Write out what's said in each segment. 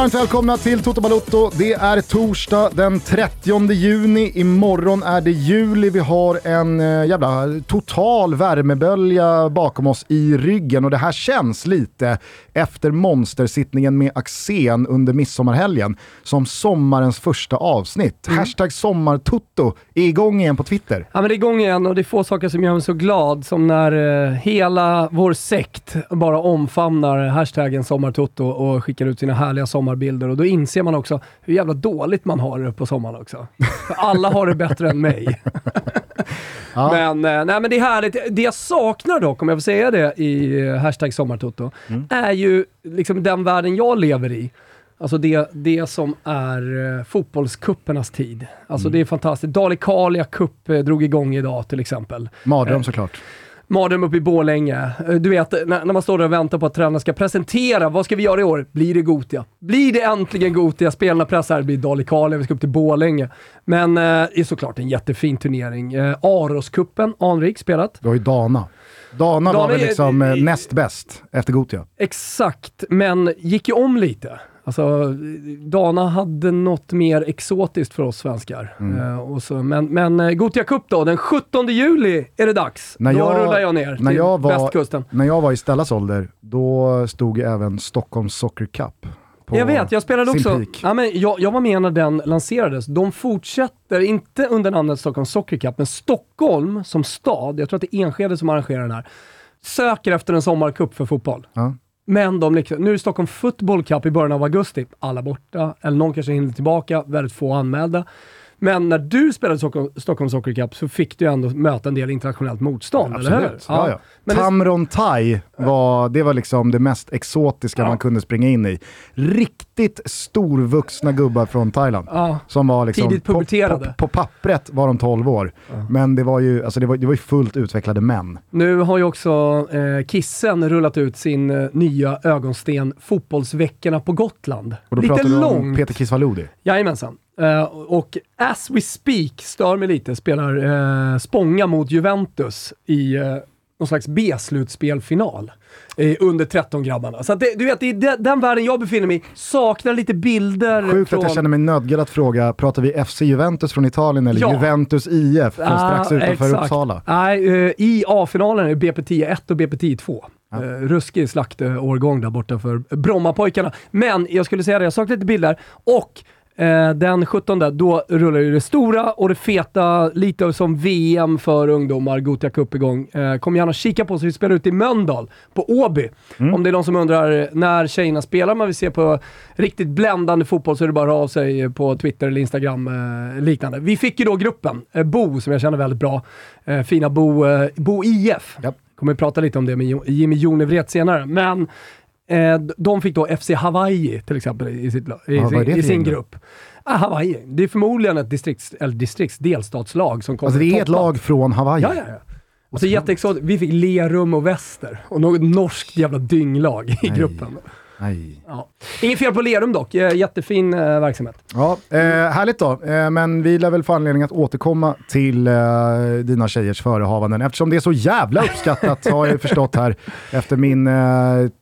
Varmt välkomna till Toto Balotto. Det är torsdag den 30 juni. Imorgon är det juli. Vi har en äh, jävla total värmebölja bakom oss i ryggen och det här känns lite efter monstersittningen med Axén under midsommarhelgen som sommarens första avsnitt. Mm. Hashtag sommartutto är igång igen på Twitter. Ja men det är igång igen och det är få saker som gör mig så glad som när uh, hela vår sekt bara omfamnar hashtaggen sommartutto och skickar ut sina härliga sommarbilder och då inser man också hur jävla dåligt man har det på sommaren också. För alla har det bättre än mig. ja. men, eh, nej, men det är härligt. Det jag saknar dock, om jag får säga det i eh, hashtag sommartoto, mm. är ju liksom den världen jag lever i. Alltså det, det som är eh, fotbollskuppernas tid. Alltså mm. det är fantastiskt. Dali-Kalia Cup drog igång idag till exempel. Mardröm såklart. Mardröm uppe i Borlänge. Eh, du vet, när, när man står där och väntar på att tränaren ska presentera, vad ska vi göra i år? Blir det Gotia? Blir det äntligen Gotia? Spelarna pressar, det blir Dali vi ska upp till Borlänge. Men eh, det är såklart en jättefin turnering. Eh, Aroskuppen, anrik spelat. Du har ju Dana. Dana, Dana var väl liksom är, näst bäst efter Gotia? Exakt, men gick ju om lite. Alltså, Dana hade något mer exotiskt för oss svenskar. Mm. Uh, och så, men men uh, Gothia Cup då, den 17 juli är det dags. När då jag, rullar jag ner när till jag var, västkusten. När jag var i Stellas ålder, då stod även Stockholms Soccer Cup jag vet, jag spelade också... Ja, men jag, jag var med när den lanserades. De fortsätter, inte under namnet Stockholm Soccer Cup, men Stockholm som stad, jag tror att det är Enskede som arrangerar den här, söker efter en sommarcup för fotboll. Ja. Men de liksom, nu är det Stockholm Football Cup i början av augusti. Alla borta, eller någon kanske hinner tillbaka, väldigt få anmälda. Men när du spelade Stockholm, Stockholm Soccer Cup så fick du ändå möta en del internationellt motstånd, ja, eller hur? Ja. Ja, ja. Tamron Thai var, det var liksom det mest exotiska man kunde springa in i. Riktigt storvuxna gubbar från Thailand. Som var liksom, Tidigt puberterade. På, på, på, pappret var de 12 år, men det var ju alltså det var, det var ju fullt utvecklade män. Nu har ju också eh, Kissen rullat ut sin eh, nya ögonsten Fotbollsveckorna på Gotland. Och då Lite pratar du om Peter Kisvalodi? Jajamensan. Uh, och as we speak, stör mig lite, spelar uh, Spånga mot Juventus i uh, någon slags B-slutspelfinal under 13-grabbarna. Så det, du vet, i den, den världen jag befinner mig i saknar lite bilder Sjukt från... att jag känner mig nödgad att fråga, pratar vi FC Juventus från Italien eller ja. Juventus IF från strax utanför exakt. Uppsala? Nej, i A-finalen är BP10 1 och BP10 2. Ja. Ruskig slaktårgång där borta för Brommapojkarna. Men jag skulle säga det, jag saknar lite bilder och Eh, den 17, då rullar ju det stora och det feta, lite som VM för ungdomar, Gothia Cup igång. Eh, kom gärna och kika på oss, vi spelar ut i Mölndal, på Åby. Mm. Om det är någon som undrar när tjejerna spelar, man vill se på riktigt bländande fotboll så är det bara att höra av sig på Twitter eller Instagram eh, liknande. Vi fick ju då gruppen, eh, Bo, som jag känner väldigt bra. Eh, fina Bo, eh, Bo IF. Yep. Kommer prata lite om det med Jimmy Jonevret senare. Men Eh, de fick då FC Hawaii till exempel i, sitt, i, ja, sin, i sin grupp. Ah, Hawaii. Det är förmodligen ett distrikts, eller distrikts delstatslag som kommer Alltså det är ett lag från Hawaii? Ja, ja, ja. Alltså jätteexotiskt. Vi fick Lerum och Väster och något norskt jävla dynglag i Nej. gruppen. Nej. Ja. Inget fel på Lerum dock, eh, jättefin eh, verksamhet. Ja, eh, härligt då, eh, men vi lär väl få anledning att återkomma till eh, dina tjejers förehavanden eftersom det är så jävla uppskattat har jag förstått här efter min eh,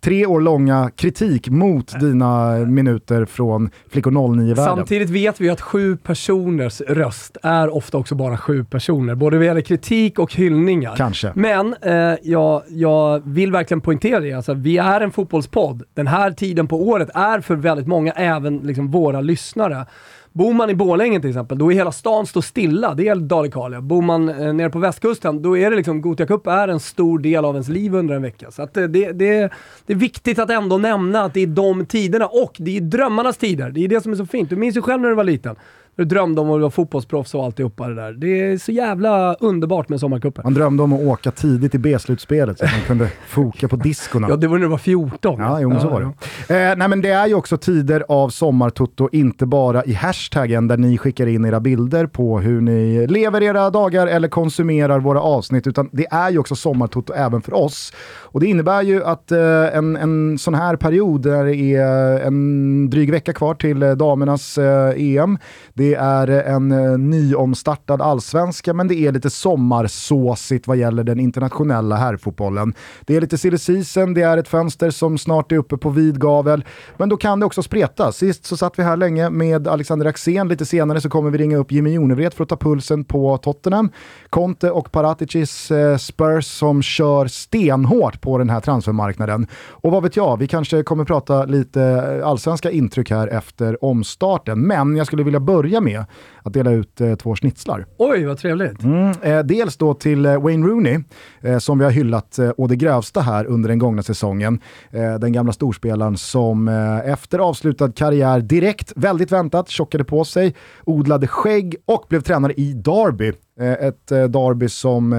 tre år långa kritik mot dina minuter från Flickor 09-världen. Samtidigt vet vi att sju personers röst är ofta också bara sju personer, både vad gäller kritik och hyllningar. Kanske. Men jag, jag vill verkligen poängtera det, alltså, vi är en fotbollspodd. Den här här tiden på året är för väldigt många, även liksom våra lyssnare. Bor man i Borlänge till exempel, då är hela stan står stilla. Det är Dalekarlia. Bor man eh, nere på västkusten, då är det liksom, Gothia Cup är en stor del av ens liv under en vecka. Så att eh, det, det, det är viktigt att ändå nämna att det är de tiderna, och det är drömmarnas tider. Det är det som är så fint. Du minns ju själv när du var liten. Du drömde om att vara fotbollsproffs och alltihopa det där. Det är så jävla underbart med Sommarcupen. Man drömde om att åka tidigt i B-slutspelet så att man kunde foka på diskorna. Ja, det var när du var 14. Ja, jo, men så var det. Eh, nej, men det är ju också tider av sommartutto, inte bara i hashtaggen där ni skickar in era bilder på hur ni lever era dagar eller konsumerar våra avsnitt, utan det är ju också sommartutto även för oss. Och det innebär ju att eh, en, en sån här period där det är en dryg vecka kvar till eh, damernas eh, EM, det det är eh, en eh, nyomstartad allsvenska, men det är lite sommarsåsigt vad gäller den internationella herrfotbollen. Det är lite silly season, det är ett fönster som snart är uppe på vid gavel, men då kan det också spreta. Sist så satt vi här länge med Alexander Axén, lite senare så kommer vi ringa upp Jimmy Jonevret för att ta pulsen på Tottenham. Conte och Paraticis eh, Spurs som kör stenhårt på den här transfermarknaden. Och vad vet jag, vi kanske kommer prata lite allsvenska intryck här efter omstarten, men jag skulle vilja börja med att dela ut eh, två schnitzlar. Oj, vad trevligt. Mm, eh, dels då till eh, Wayne Rooney, eh, som vi har hyllat eh, å det grövsta här under den gångna säsongen. Eh, den gamla storspelaren som efter avslutad karriär direkt, väldigt väntat, tjockade på sig, odlade skägg och blev tränare i Derby. Ett Derby som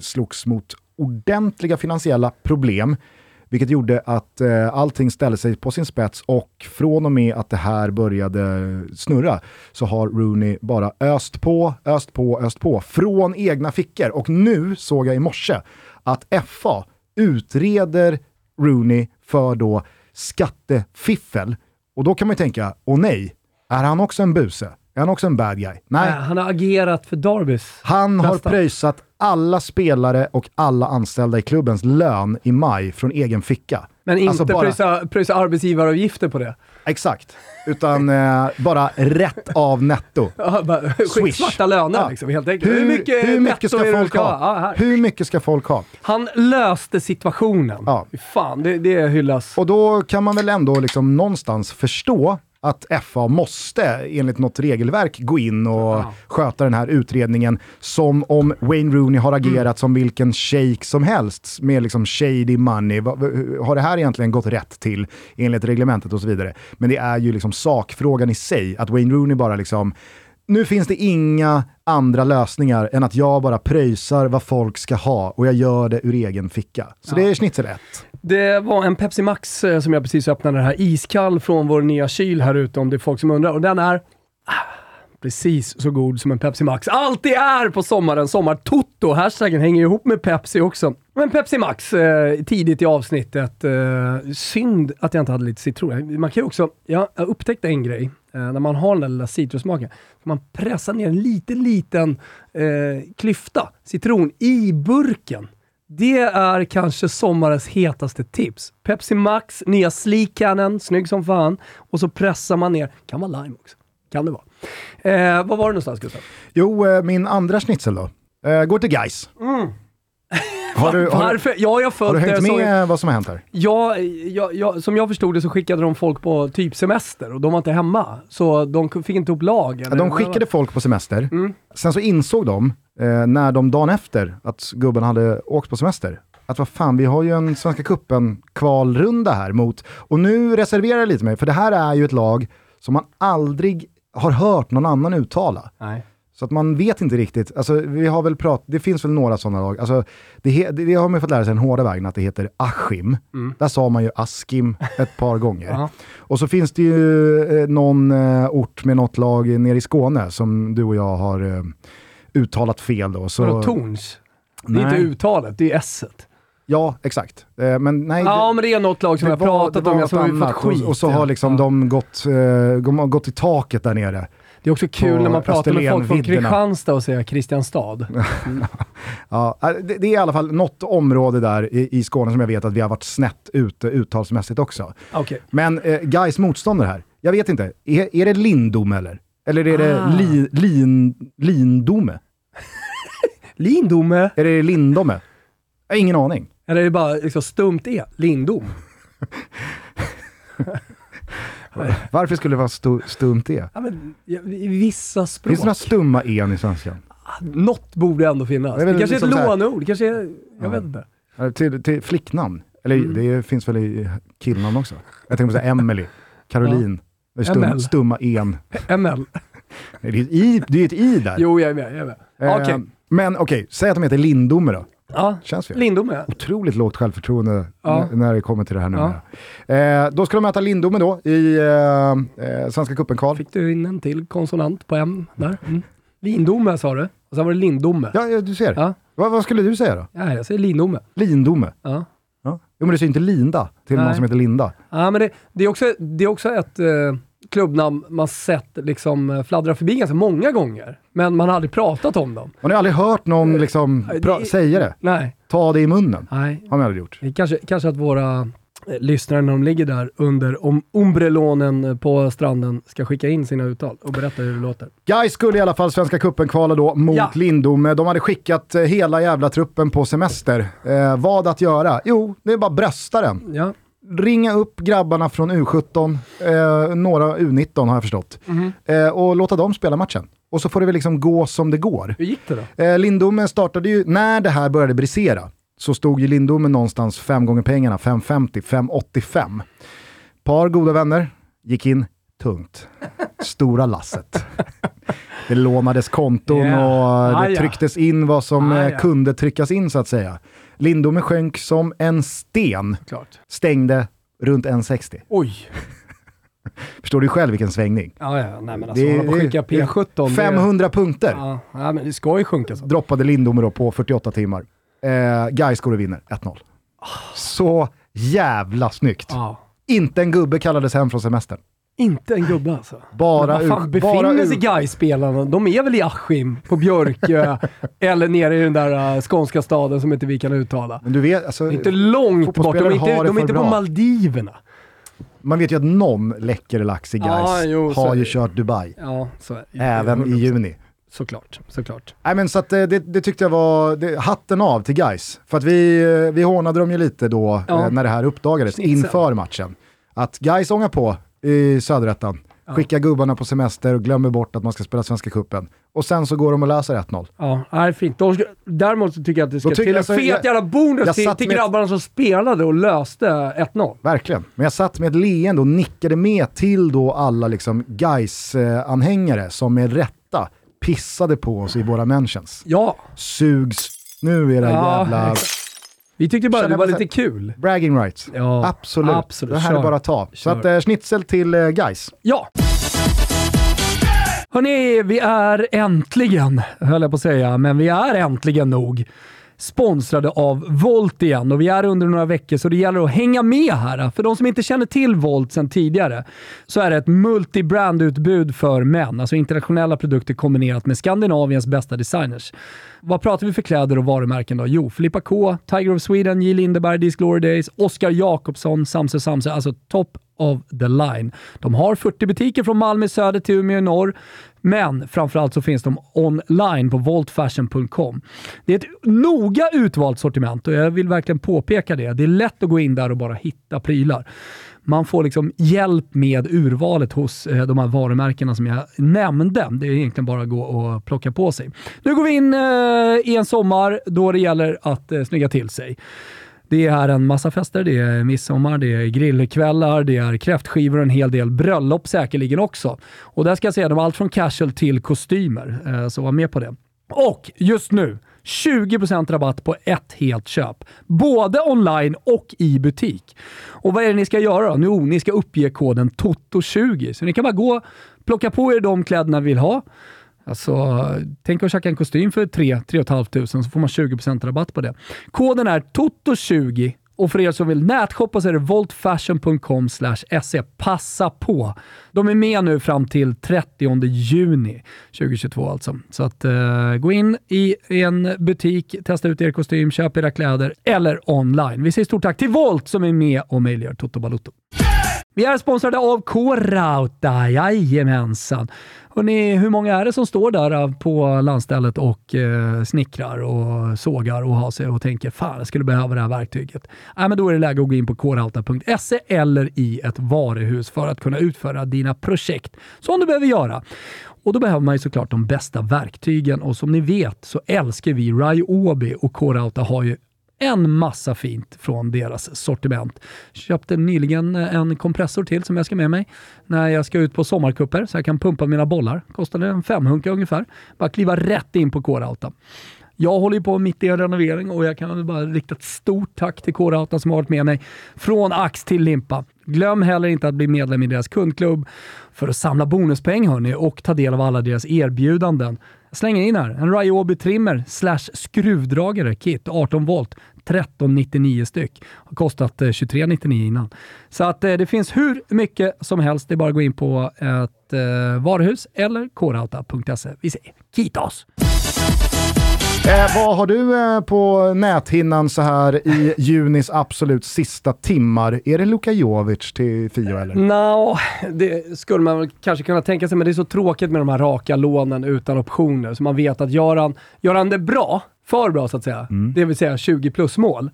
slogs mot ordentliga finansiella problem vilket gjorde att eh, allting ställde sig på sin spets och från och med att det här började snurra så har Rooney bara öst på, öst på, öst på från egna fickor. Och nu såg jag i morse att FA utreder Rooney för då skattefiffel. Och då kan man ju tänka, åh nej, är han också en buse? Är han också en bad guy? Nej. Äh, han har agerat för Darbys. Han har Nästa. pröjsat alla spelare och alla anställda i klubbens lön i maj från egen ficka. Men inte Alltså bara- pröjsa, pröjsa arbetsgivaravgifter på det. Exakt. Utan eh, bara rätt av netto. Ja, bara, Swish. Svarta löner Ja. liksom, helt enkelt. Hur, hur mycket, netto ska är det du folk ha? Ja, hur mycket ska folk ha? Han löste situationen. Ja. Fan, det, det hyllas. Och då kan man väl ändå liksom någonstans förstå att FA måste enligt något regelverk gå in och Ja. sköta den här utredningen som om Wayne Rooney har agerat Mm. som vilken shake som helst med liksom shady money. Har det här egentligen gått rätt till enligt reglementet och så vidare? Men det är ju liksom sakfrågan i sig, att Wayne Rooney bara liksom nu finns det inga andra lösningar än att jag bara pröjsar vad folk ska ha och jag gör det ur egen ficka. Så det är schnitzel 1. Det var en Pepsi Max eh, som jag precis öppnade här, iskall från vår nya kyl här ute om det är folk som undrar. Och den är ah, precis så god som en Pepsi Max alltid är på sommaren. Sommartotto, hashtaggen hänger ihop med Pepsi också. Men Pepsi Max, eh, tidigt i avsnittet. Eh, synd att jag inte hade lite citron. Man kan ju också, ja, jag upptäckte en grej. Eh, när man har den där lilla citrussmaken, man pressar ner en liten, liten eh, klyfta citron i burken. Det är kanske sommarens hetaste tips. Pepsi Max, nya Sleek Cannon, snygg som fan. Och så pressar man ner, kan vara lime också. Kan det vara. Eh, vad var det någonstans Gustav? Jo, eh, min andra schnitzel då. Eh, går till Geis. Har, du, har, Varför? Ja, jag har du hängt med vad som har hänt här? Ja, ja, ja, som jag förstod det så skickade de folk på typ semester och de var inte hemma. Så de fick inte upp lag. Ja, eller- de skickade folk på semester. Mm. Sen så insåg de, eh, när de dagen efter att gubben hade åkt på semester, att vad fan, vi har ju en Svenska Cupen kvalrunda här mot, och nu reserverar jag lite mig, för det här är ju ett lag som man aldrig har hört någon annan uttala. Nej. Så att man vet inte riktigt, alltså vi har väl pratat, det finns väl några sådana lag, alltså det, he, det, det har man ju fått lära sig den hårda vägen att det heter Askim. Där sa man ju Askim ett par gånger. Och så finns det ju eh, någon eh, ort med något lag nere i Skåne som du och jag har eh, uttalat fel då. Så, Vadå Torns? Det är Nej. inte uttalet, det är S-et. Ja, exakt. Eh, men nej, Ja, men det är något lag som jag har pratat det om, jag har fått skit. Och, och så har liksom Ja. de, gått, eh, gått i taket där nere. Det är också kul när man pratar med folk från. Kristianstad och säger Kristianstad. Ja, eh, det, det är i alla fall något område där i, i Skåne som jag vet att vi har varit snett ute uttalsmässigt också. Okej. Men eh, guys motståndare här, jag vet inte, är, är det Lindome eller? Eller är det Ah. li, lin, Lindome? Lindome? Är det Lindome? Jag har ingen aning. Eller är det bara liksom stumt E? Lindom? Varför skulle det vara stu, stumt E? Ja, men, ja, I vissa språk. Finns det några stumma en i svenskan? Något borde ändå finnas. Det kanske är liksom ett här- låneord. Kanske är, jag Ja. vet inte. Till, till flicknamn? Eller Mm. det finns väl i killnamn också? Jag tänker på så här, Emily, Caroline, är stum, stumma en. ML. Nej, Det är ett i, det är ett i där. Jo, jag är med. Jag är med. Eh, Okej. Men okej, säg att de heter Lindome då. Ja, Känns fel. Lindome. Otroligt lågt självförtroende Ja. när det kommer till det här nu. Ja. Eh, då ska de möta Lindome då i eh, eh, Svenska cupen-kval. Fick du in en till konsonant på M där. Mm. Lindome sa du. Och sen var det Lindome. Ja, du ser. Ja. Vad, vad skulle du säga då? Ja, jag säger Lindome. Lindome? Ja. Ja. Jo men du säger inte Linda till Nej. någon som heter Linda. Ja, men det, det, är också, det är också ett... eh, klubbnamn man sett liksom eh, fladdra förbi ganska många gånger. Men man har aldrig pratat om dem. Man har aldrig hört någon liksom det- pra- säga det. Nej, Ta det i munnen. nej. Har man aldrig gjort. Det Kanske, kanske att våra eh, lyssnare när de ligger där under om ombrelonen på stranden ska skicka in sina uttal och berätta hur det låter. Gais skulle i alla fall Svenska Cupen kvala då mot Ja. Lindome. De hade skickat eh, hela jävla truppen på semester. Eh, vad att göra? Jo, det är bara brösta den. Ja. Ringa upp grabbarna från U17, eh, några U19 har jag förstått, eh, och låta dem spela matchen. Och så får det väl liksom gå som det går. Hur gick det då? Eh, Lindome startade ju, när det här började brisera, så stod ju Lindome någonstans fem gånger pengarna, 550, 585. Par goda vänner gick in tungt. Stora lasset. Det lånades konton Ja. och det trycktes in vad som Ah, eh, ja. kunde tryckas in så att säga. Lindome sjönk som en sten, Klart. stängde runt 1,60. Oj. Förstår du själv vilken svängning? Ja, ja. Nej men alltså, Det hålla på skicka det är P17. det- 500 punkter Ja, men det ska ju sjunka så. droppade Lindome då på 48 timmar. Eh, Gais går och vinner 1-0. Så jävla snyggt. Ja. Inte en gubbe kallades hem från semestern. Inte en gubbe alltså. Bara Men vad fan, befinner bara sig Gais-spelarna? De är väl i Askim, på Björkö, eller nere i den där uh, skånska staden som inte vi kan uttala. Men du vet, alltså, inte långt bort, de är inte, de är inte på. Maldiverna. man vet ju att någon läcker lax i Gais Ja, jo, har ju kört Dubai. Ja, så. Även i 100%. juni. Såklart, såklart. Nej men så att eh, det, det tyckte jag var, det, hatten av till Gais. För att vi, eh, vi hånade dem ju lite då Ja. eh, när det här uppdagades Snitsen. inför matchen. Att Gais ångar på i söderettan, skickar gubbarna på semester och glömmer bort att man ska spela Svenska Cupen. Och sen så går de och löser 1-0. Ja, nej, fint. De ska, däremot så tycker jag att det ska till en jag så- fet jag- jävla bonus till, till med ett- grabbarna som spelade och löste 1-0. Verkligen. Men jag satt med ett leende och nickade med till då alla liksom Gais-anhängare som med rätta pissade på oss i våra mentions. Ja, Sugs. Nu är det Ja, jävla exakt. Vi tyckte bara Känner det var lite kul. bragging rights. Ja, absolut. absolut. Det här är Kör. bara att ta. Så Kör. att eh, schnitzel till eh, Gais. Ja! Hörni, vi är äntligen, höll jag på att säga, men vi är äntligen nog sponsrade av Volt igen och vi är under några veckor så det gäller att hänga med här. För de som inte känner till Volt sedan tidigare så är det ett multibrand-utbud för män, alltså internationella produkter kombinerat med Skandinaviens bästa designers. Vad pratar vi för kläder och varumärken då? Jo, Filippa K, Tiger of Sweden, J. Lindeberg, These Glory Days, Oscar Jakobsson, Samse Samse, alltså top of the line. De har 40 butiker från Malmö i söder till Umeå i norr, men framförallt så finns de online på voltfashion.com. Det är ett noga utvalt sortiment och jag vill verkligen påpeka det. Det är lätt att gå in där och bara hitta prylar. Man får liksom hjälp med urvalet hos eh, de här varumärkena som jag nämnde. Det är egentligen bara att gå och plocka på sig. Nu går vi in eh, i en sommar då det gäller att eh, snygga till sig. Det är en massa fester, det är midsommar, det är grillkvällar, det är kräftskivor och en hel del bröllop säkerligen också. Och där ska jag säga, de har allt från casual till kostymer, eh, så var med på det. Och just nu, 20% rabatt på ett helt köp. Både online och i butik. Och vad är det ni ska göra då? Jo, oh, ni ska uppge koden TOTO20. Så ni kan bara gå, plocka på er de kläderna ni vill ha. Alltså, tänk att köpa en kostym för 3 3 500 så får man 20% rabatt på det. Koden är TOTO20 och för er som vill nätshoppa så är det voltfashion.com se. Passa på! De är med nu fram till 30 juni 2022 alltså. Så att uh, gå in i en butik, testa ut er kostym, köp era kläder eller online. Vi säger stort tack till Volt som är med och möjliggör Toto Balotto. Vi är sponsrade av K-Rauta, jajamensan. Hörrni, hur många är det som står där eh, på landstället och eh, snickrar och sågar och har sig och tänker fan, jag skulle behöva det här verktyget. Äh, men då är det läge att gå in på krauta.se eller i ett varuhus för att kunna utföra dina projekt som du behöver göra. Och då behöver man ju såklart de bästa verktygen och som ni vet så älskar vi Ryobi och K-Rauta har ju en massa fint från deras sortiment. Köpte nyligen eh, en kompressor till som jag ska med mig när jag ska ut på sommarkupper så jag kan pumpa mina bollar. Kostade en femhunka ungefär. Bara kliva rätt in på K-Rauta. Jag håller ju på mitt i en renovering och jag kan bara rikta ett stort tack till K-Rauta som har varit med mig från ax till limpa. Glöm heller inte att bli medlem i deras kundklubb för att samla bonuspeng hörni och ta del av alla deras erbjudanden slänger in här. En Ryobi trimmer slash skruvdragare kit 18 volt 1399 styck. Har kostat eh, 2399 innan. Så att eh, det finns hur mycket som helst. Det är bara att gå in på ett eh, varuhus eller korauta.se. Vi säger Kitos! Eh, vad har du eh, på näthinnan så här i junis absolut sista timmar? Är det Luka Jovic till Fio eller? No, det skulle man kanske kunna tänka sig, men det är så tråkigt med de här raka lånen utan optioner. Så man vet att gör han, gör han det bra, för bra så att säga, mm. det vill säga 20 plus mål,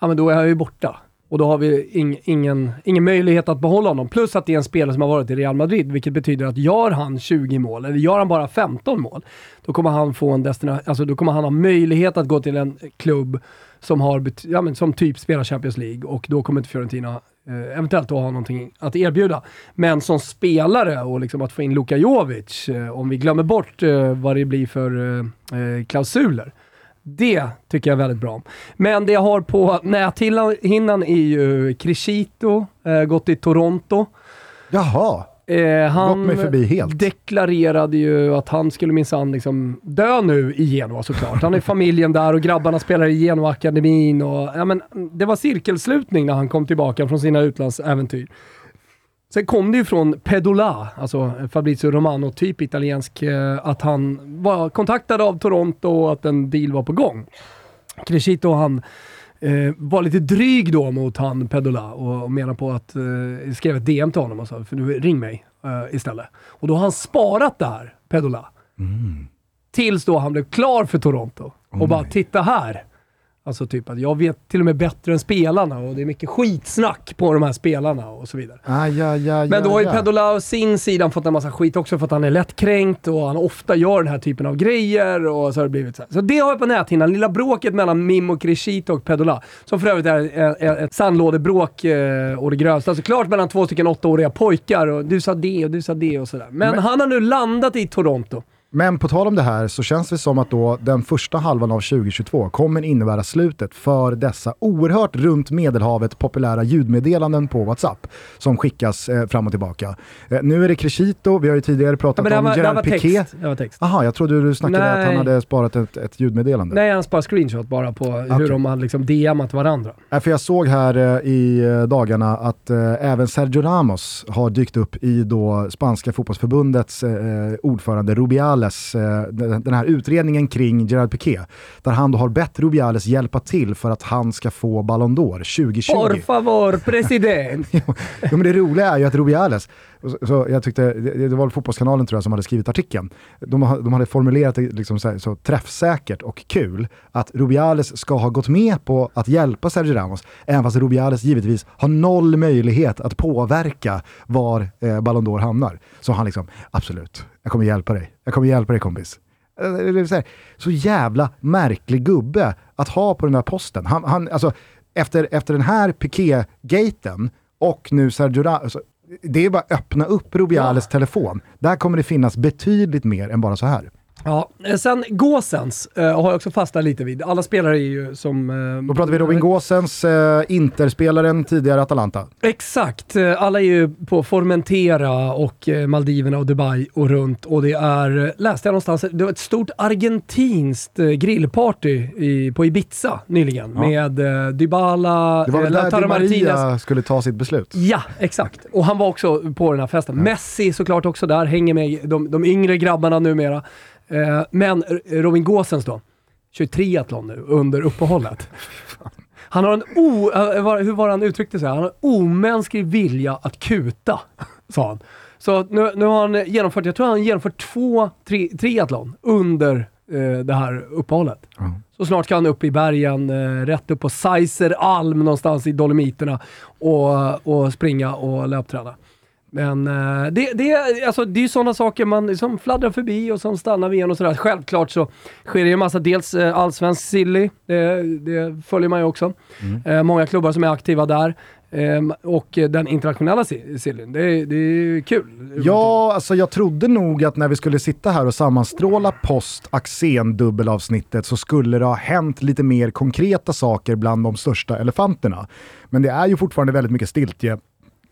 ja men då är han ju borta. Och då har vi ing, ingen, ingen möjlighet att behålla honom. Plus att det är en spelare som har varit i Real Madrid, vilket betyder att gör han 20 mål, eller gör han bara 15 mål, då kommer han få en alltså då kommer han ha möjlighet att gå till en klubb som, har, ja, men som typ spelar Champions League och då kommer inte Fiorentina eh, eventuellt ha någonting att erbjuda. Men som spelare och liksom att få in Luka Jovic, eh, om vi glömmer bort eh, vad det blir för eh, eh, klausuler, det tycker jag är väldigt bra. Men det jag har på näthinnan är ju Crescito, eh, gått i Toronto. Jaha. Eh, han mig förbi helt. deklarerade ju att han skulle minsann liksom dö nu i Genoa såklart. Han är familjen där och grabbarna spelar i Genoa-akademin. ja, det var cirkelslutning när han kom tillbaka från sina utlandsäventyr. Sen kom det ju från Pedola, alltså Fabrizio Romano, typ italiensk, eh, att han var kontaktad av Toronto och att en deal var på gång. Crescito han eh, var lite dryg då mot han Pedola och, och menar på att, eh, skrev ett DM till honom och sa för nu ring mig eh, istället. Och då har han sparat det här, Pedola. Mm. Tills då han blev klar för Toronto. Och oh bara, titta här. Alltså typ att jag vet till och med bättre än spelarna och det är mycket skitsnack på de här spelarna och så vidare. Ah, ja, ja, Men då har ju ja. Pedola sin sida fått en massa skit också för att han är lättkränkt och han ofta gör den här typen av grejer och så har det blivit så här. Så det har jag på näthinnan. Lilla bråket mellan Mimmo Crescito och Pedola. Som för övrigt är ett sandlådebråk eh, och det grövsta. Såklart mellan två stycken åttaåriga pojkar och du sa det och du sa det och sådär. Men, Men han har nu landat i Toronto. Men på tal om det här så känns det som att då den första halvan av 2022 kommer innebära slutet för dessa oerhört runt Medelhavet populära ljudmeddelanden på WhatsApp som skickas eh, fram och tillbaka. Eh, nu är det Crescito, vi har ju tidigare pratat ja, om var, Gerard Piqué. Jaha, jag trodde du snackade Nej. att han hade sparat ett, ett ljudmeddelande. Nej, han sparade screenshot bara på okay. hur de hade liksom DMat varandra. Äh, för jag såg här eh, i eh, dagarna att eh, även Sergio Ramos har dykt upp i då spanska fotbollsförbundets eh, ordförande Rubial Rubiales, eh, den här utredningen kring Gerard Piqué, där han då har bett Rubiales hjälpa till för att han ska få Ballon d'Or 2020. Por favor, president! jo, men det roliga är ju att Rubiales, så jag tyckte, det, det var Fotbollskanalen tror jag som hade skrivit artikeln, de, de hade formulerat det liksom så, här, så träffsäkert och kul att Rubiales ska ha gått med på att hjälpa Sergio Ramos, även fast Rubiales givetvis har noll möjlighet att påverka var eh, Ballon d'Or hamnar. Så han liksom, absolut, jag kommer hjälpa dig. Jag kommer hjälpa dig kompis. Eh, så, så jävla märklig gubbe att ha på den där posten. Han, han, alltså, efter, efter den här Piqué-gaten och nu Sergio Ramos, alltså, det är bara att öppna upp Rubiales ja. telefon. Där kommer det finnas betydligt mer än bara så här. Ja, eh, sen Gåsens uh, har jag också fastnat lite vid. Alla spelare är ju som... Uh, Då pratar vi Robin Gåsens, uh, Interspelaren, tidigare Atalanta. Exakt, alla är ju på Formentera och Maldiverna och Dubai och runt och det är, läste jag någonstans, det var ett stort argentinskt grillparty i, på Ibiza nyligen ja. med Dybala, Det var väl där Di Maria skulle ta sitt beslut? Ja, exakt. Och han var också på den här festen. Ja. Messi såklart också där, hänger med de, de yngre grabbarna numera. Eh, men Robin Gåsens då, kör triathlon nu under uppehållet. Han har en o... Eh, hur var han uttryckte sig? Han har en omänsklig vilja att kuta, sa han. Så nu, nu har han genomfört, jag tror han har genomfört två tri, triathlon under eh, det här uppehållet. Mm. Så snart ska han upp i bergen, eh, rätt upp på Seiser Alm någonstans i Dolomiterna och, och springa och löpträna. Men uh, det, det, alltså, det är ju sådana saker man som fladdrar förbi och som stannar vid en och sådär. Självklart så sker det ju en massa, dels uh, allsvensk silly, det, det, följer man ju också. Mm. Uh, många klubbar som är aktiva där. Um, och den internationella sillyn, det, det är kul. Ja, alltså jag trodde nog att när vi skulle sitta här och sammanstråla post Axén dubbelavsnittet så skulle det ha hänt lite mer konkreta saker bland de största elefanterna. Men det är ju fortfarande väldigt mycket stiltje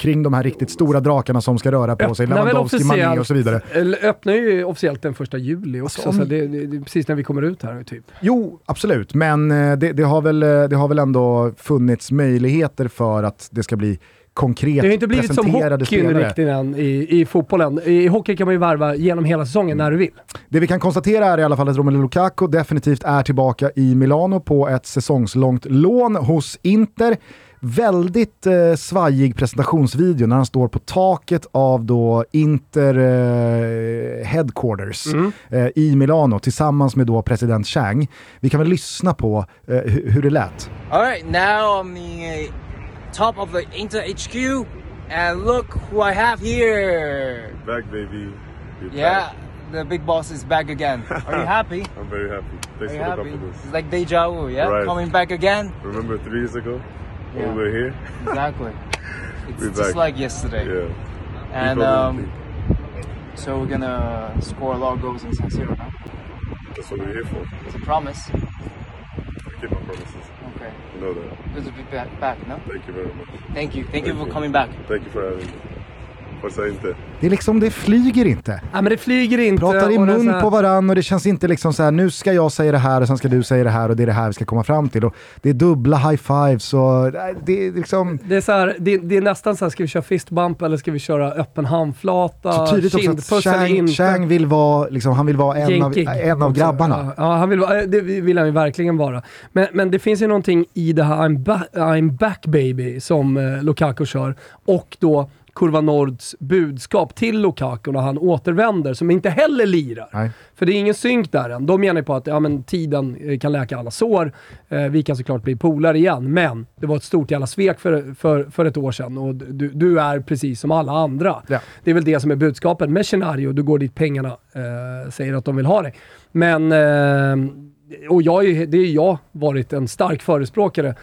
kring de här riktigt stora drakarna som ska röra på sig. Lewandowski, Mané och så vidare. Eller öppnar ju officiellt den första juli också, Alltså, om- så det, det, det är precis när vi kommer ut här typ. Jo, absolut. Men eh, det, det, har väl, eh, det har väl ändå funnits möjligheter för att det ska bli konkret Det har inte blivit som hockeyn riktigt än i, i fotbollen. I hockey kan man ju värva genom hela säsongen när du vill. Det vi kan konstatera är i alla fall att Romelu Lukaku definitivt är tillbaka i Milano på ett säsongslångt lån hos Inter. Väldigt eh, svajig presentationsvideo när han står på taket av då Inter eh, headquarters eh, i Milano tillsammans med då president Chang. Vi kan väl lyssna på eh, hu- hur det lät. All right, now I'm the uh, top of the Inter HQ, and look who I have here. Back, baby. You're Yeah, back. the big boss is back again. Are you happy? I'm very happy. Thanks Are you for the happy? confidence. It's like deja vu, yeah? Right. Coming back again? Remember three years ago Yeah. were here? Exactly. It's We're just back. like yesterday. Yeah. And um, so we're gonna score a lot of goals in San Siro now. that's what we're here for. It's a promise. I keep my promises. Okay. You know that. Good to be back, back no? Thank you very much. Thank you. Thank you for you. coming back. Thank you for having me. Forza Inter. Det är liksom, det flyger inte. Nej men det flyger inte. Pratar i mun här- på varann och det känns inte liksom så här, nu ska jag säga det här och sen ska du säga det här och det är det här vi ska komma fram till. Och det är dubbla high fives och det är liksom... Det är, så här, det, det är nästan så här, ska vi köra fist bump eller ska vi köra öppen handflata? Så tydligt också att Chang, inte? Chang vill vara, liksom, han vill vara en av, Jänkig en av grabbarna. Ja, ja, han vill, vara- det vill han ju verkligen vara. Men, men det finns ju någonting i det här I'm, ba I'm back baby som eh, Lukaku kör och då Kurva Nords budskap till Lukaku när han återvänder, som inte heller lirar. Nej. För det är ingen synk där än. De menar ju på att ja, men tiden eh, kan läka alla sår. Eh, vi kan såklart bli polare igen, men det var ett stort jävla svek för, för, för ett år sedan och du, du är precis som alla andra. Ja. Det är väl det som är budskapet med Scenario. Du går dit pengarna eh, säger att de vill ha dig. Men, eh, och jag, det är jag varit en stark förespråkare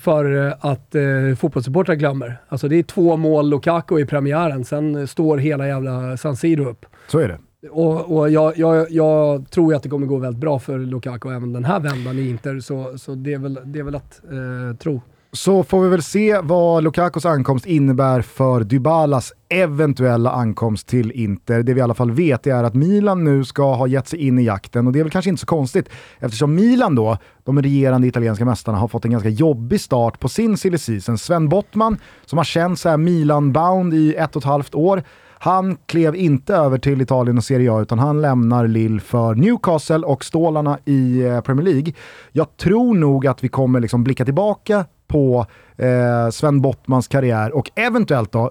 för eh, att eh, fotbollssupportrar glömmer. Alltså det är två mål Lukaku i premiären, sen eh, står hela jävla San Siro upp. Så är det. Och, och jag, jag, jag tror ju att det kommer gå väldigt bra för Lukaku även den här vändan i Inter, så, så det, är väl, det är väl att eh, tro. Så får vi väl se vad Lukakos ankomst innebär för Dybalas eventuella ankomst till Inter. Det vi i alla fall vet är att Milan nu ska ha gett sig in i jakten och det är väl kanske inte så konstigt eftersom Milan då, de regerande italienska mästarna, har fått en ganska jobbig start på sin silly season. Sven Bottman, som har känt så här Milan-bound i ett och ett halvt år, han klev inte över till Italien och Serie A utan han lämnar Lille för Newcastle och stålarna i eh, Premier League. Jag tror nog att vi kommer liksom blicka tillbaka på eh, Sven Bottmans karriär och eventuellt då,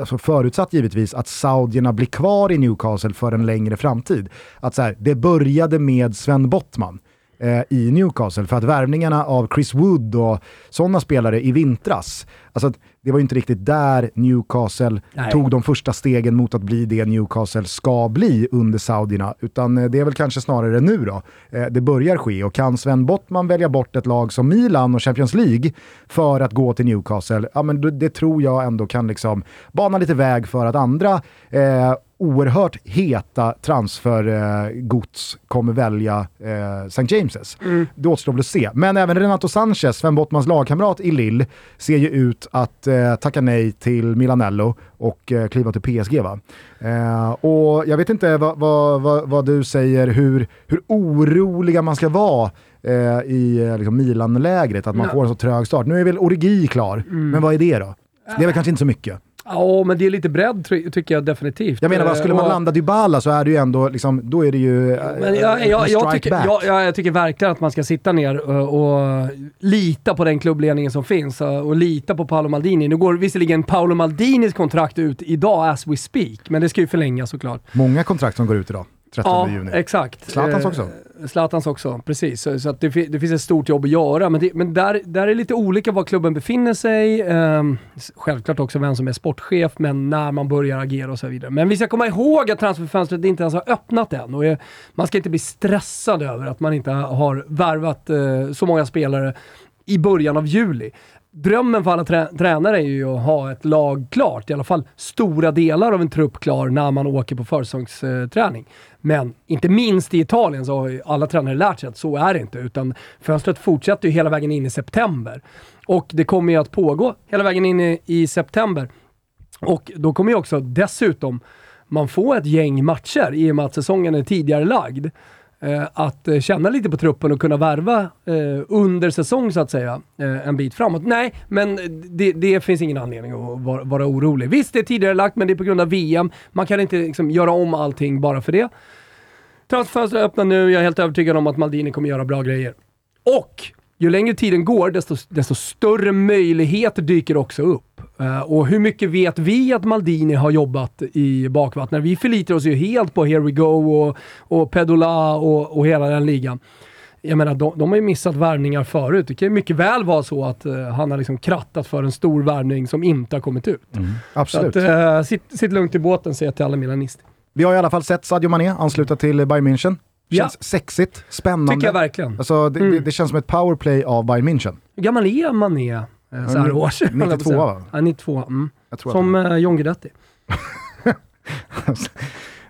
alltså förutsatt givetvis att saudierna blir kvar i Newcastle för en längre framtid. Att så här, det började med Sven Bottman eh, i Newcastle för att värvningarna av Chris Wood och sådana spelare i vintras, alltså det var ju inte riktigt där Newcastle Nej. tog de första stegen mot att bli det Newcastle ska bli under saudierna, utan eh, det är väl kanske snarare nu då eh, det börjar ske. Och kan Sven Bottman välja bort ett lag som Milan och Champions League för att gå till Newcastle, ja men det, det tror jag ändå kan liksom bana lite väg för att andra eh, oerhört heta transfergods kommer välja eh, St. James's. Det återstår väl att se. Men även Renato Sanchez, Sven Bottmans lagkamrat i Lille, ser ju ut att eh, tacka nej till Milanello och eh, kliva till PSG. Va? Eh, och jag vet inte vad, vad, vad, vad du säger, hur, hur oroliga man ska vara eh, i eh, liksom Milan-lägret, att man Ja. får en så trög start. Nu är väl Origi klar, men vad är det då? Det är väl kanske inte så mycket. Ja, men det är lite bredd ty- tycker jag definitivt. Jag menar, vad skulle man Och- landa Dybala så är det ju ändå, liksom, då är det ju eh, Men jag, jag, jag, tycker, jag, jag, tycker verkligen att man ska sitta ner och, och lita på den klubbledningen som finns och, och lita på Paolo Maldini. Nu går visserligen Paolo Maldinis kontrakt ut idag as we speak, men det ska ju förlängas såklart. Många kontrakt som går ut idag, 13 Ja, juni. exakt. Zlatans Eh, också. Zlatans också, precis. Så, så att det, det finns ett stort jobb att göra, men, det, men där, där är det lite olika var klubben befinner sig. Ehm, självklart också vem som är sportchef, men när man börjar agera och så vidare. Men vi ska komma ihåg att transferfönstret inte ens har öppnat än och eh, man ska inte bli stressad över att man inte har värvat eh, så många spelare i början av juli. Drömmen för alla trä tränare är ju att ha ett lag klart, i alla fall stora delar av en trupp klar när man åker på försäsongsträning. Men inte minst i Italien så har ju alla tränare lärt sig att så är det inte, utan fönstret fortsätter ju hela vägen in i september. Och det kommer ju att pågå hela vägen in i, i september. Och då kommer ju också dessutom man få ett gäng matcher i och med att säsongen är tidigare lagd. Eh, att eh, känna lite på truppen och kunna värva eh, under säsong så att säga, eh, en bit framåt. Nej, men det, det finns ingen anledning att vara, vara orolig. Visst, det är tidigare lagt, men det är på grund av VM. Man kan inte liksom, göra om allting bara för det. Transferfönstret öppnar nu, jag är helt övertygad om att Maldini kommer göra bra grejer. Och ju längre tiden går, desto, desto större möjligheter dyker också upp. Uh, och hur mycket vet vi att Maldini har jobbat i bakvattnet? Vi förlitar oss ju helt på Here We Go och, och Pedola och, och hela den ligan. Jag menar, de, de har ju missat värvningar förut. Det kan ju mycket väl vara så att uh, han har liksom krattat för en stor värvning som inte har kommit ut. Mm. Absolut. Så att, uh, sitt, sitt lugnt i båten, säger jag till alla milanister. Vi har i alla fall sett Sadio Mané ansluta till Bayern München. Känns Ja. sexigt, spännande. Tycker jag verkligen. Alltså, det, Mm. det, det känns som ett powerplay av Bayern München. Hur gammal är Mané eh, så här Ja, års? 92 va? Ja, 92. Mm. Som eh, John Guidetti.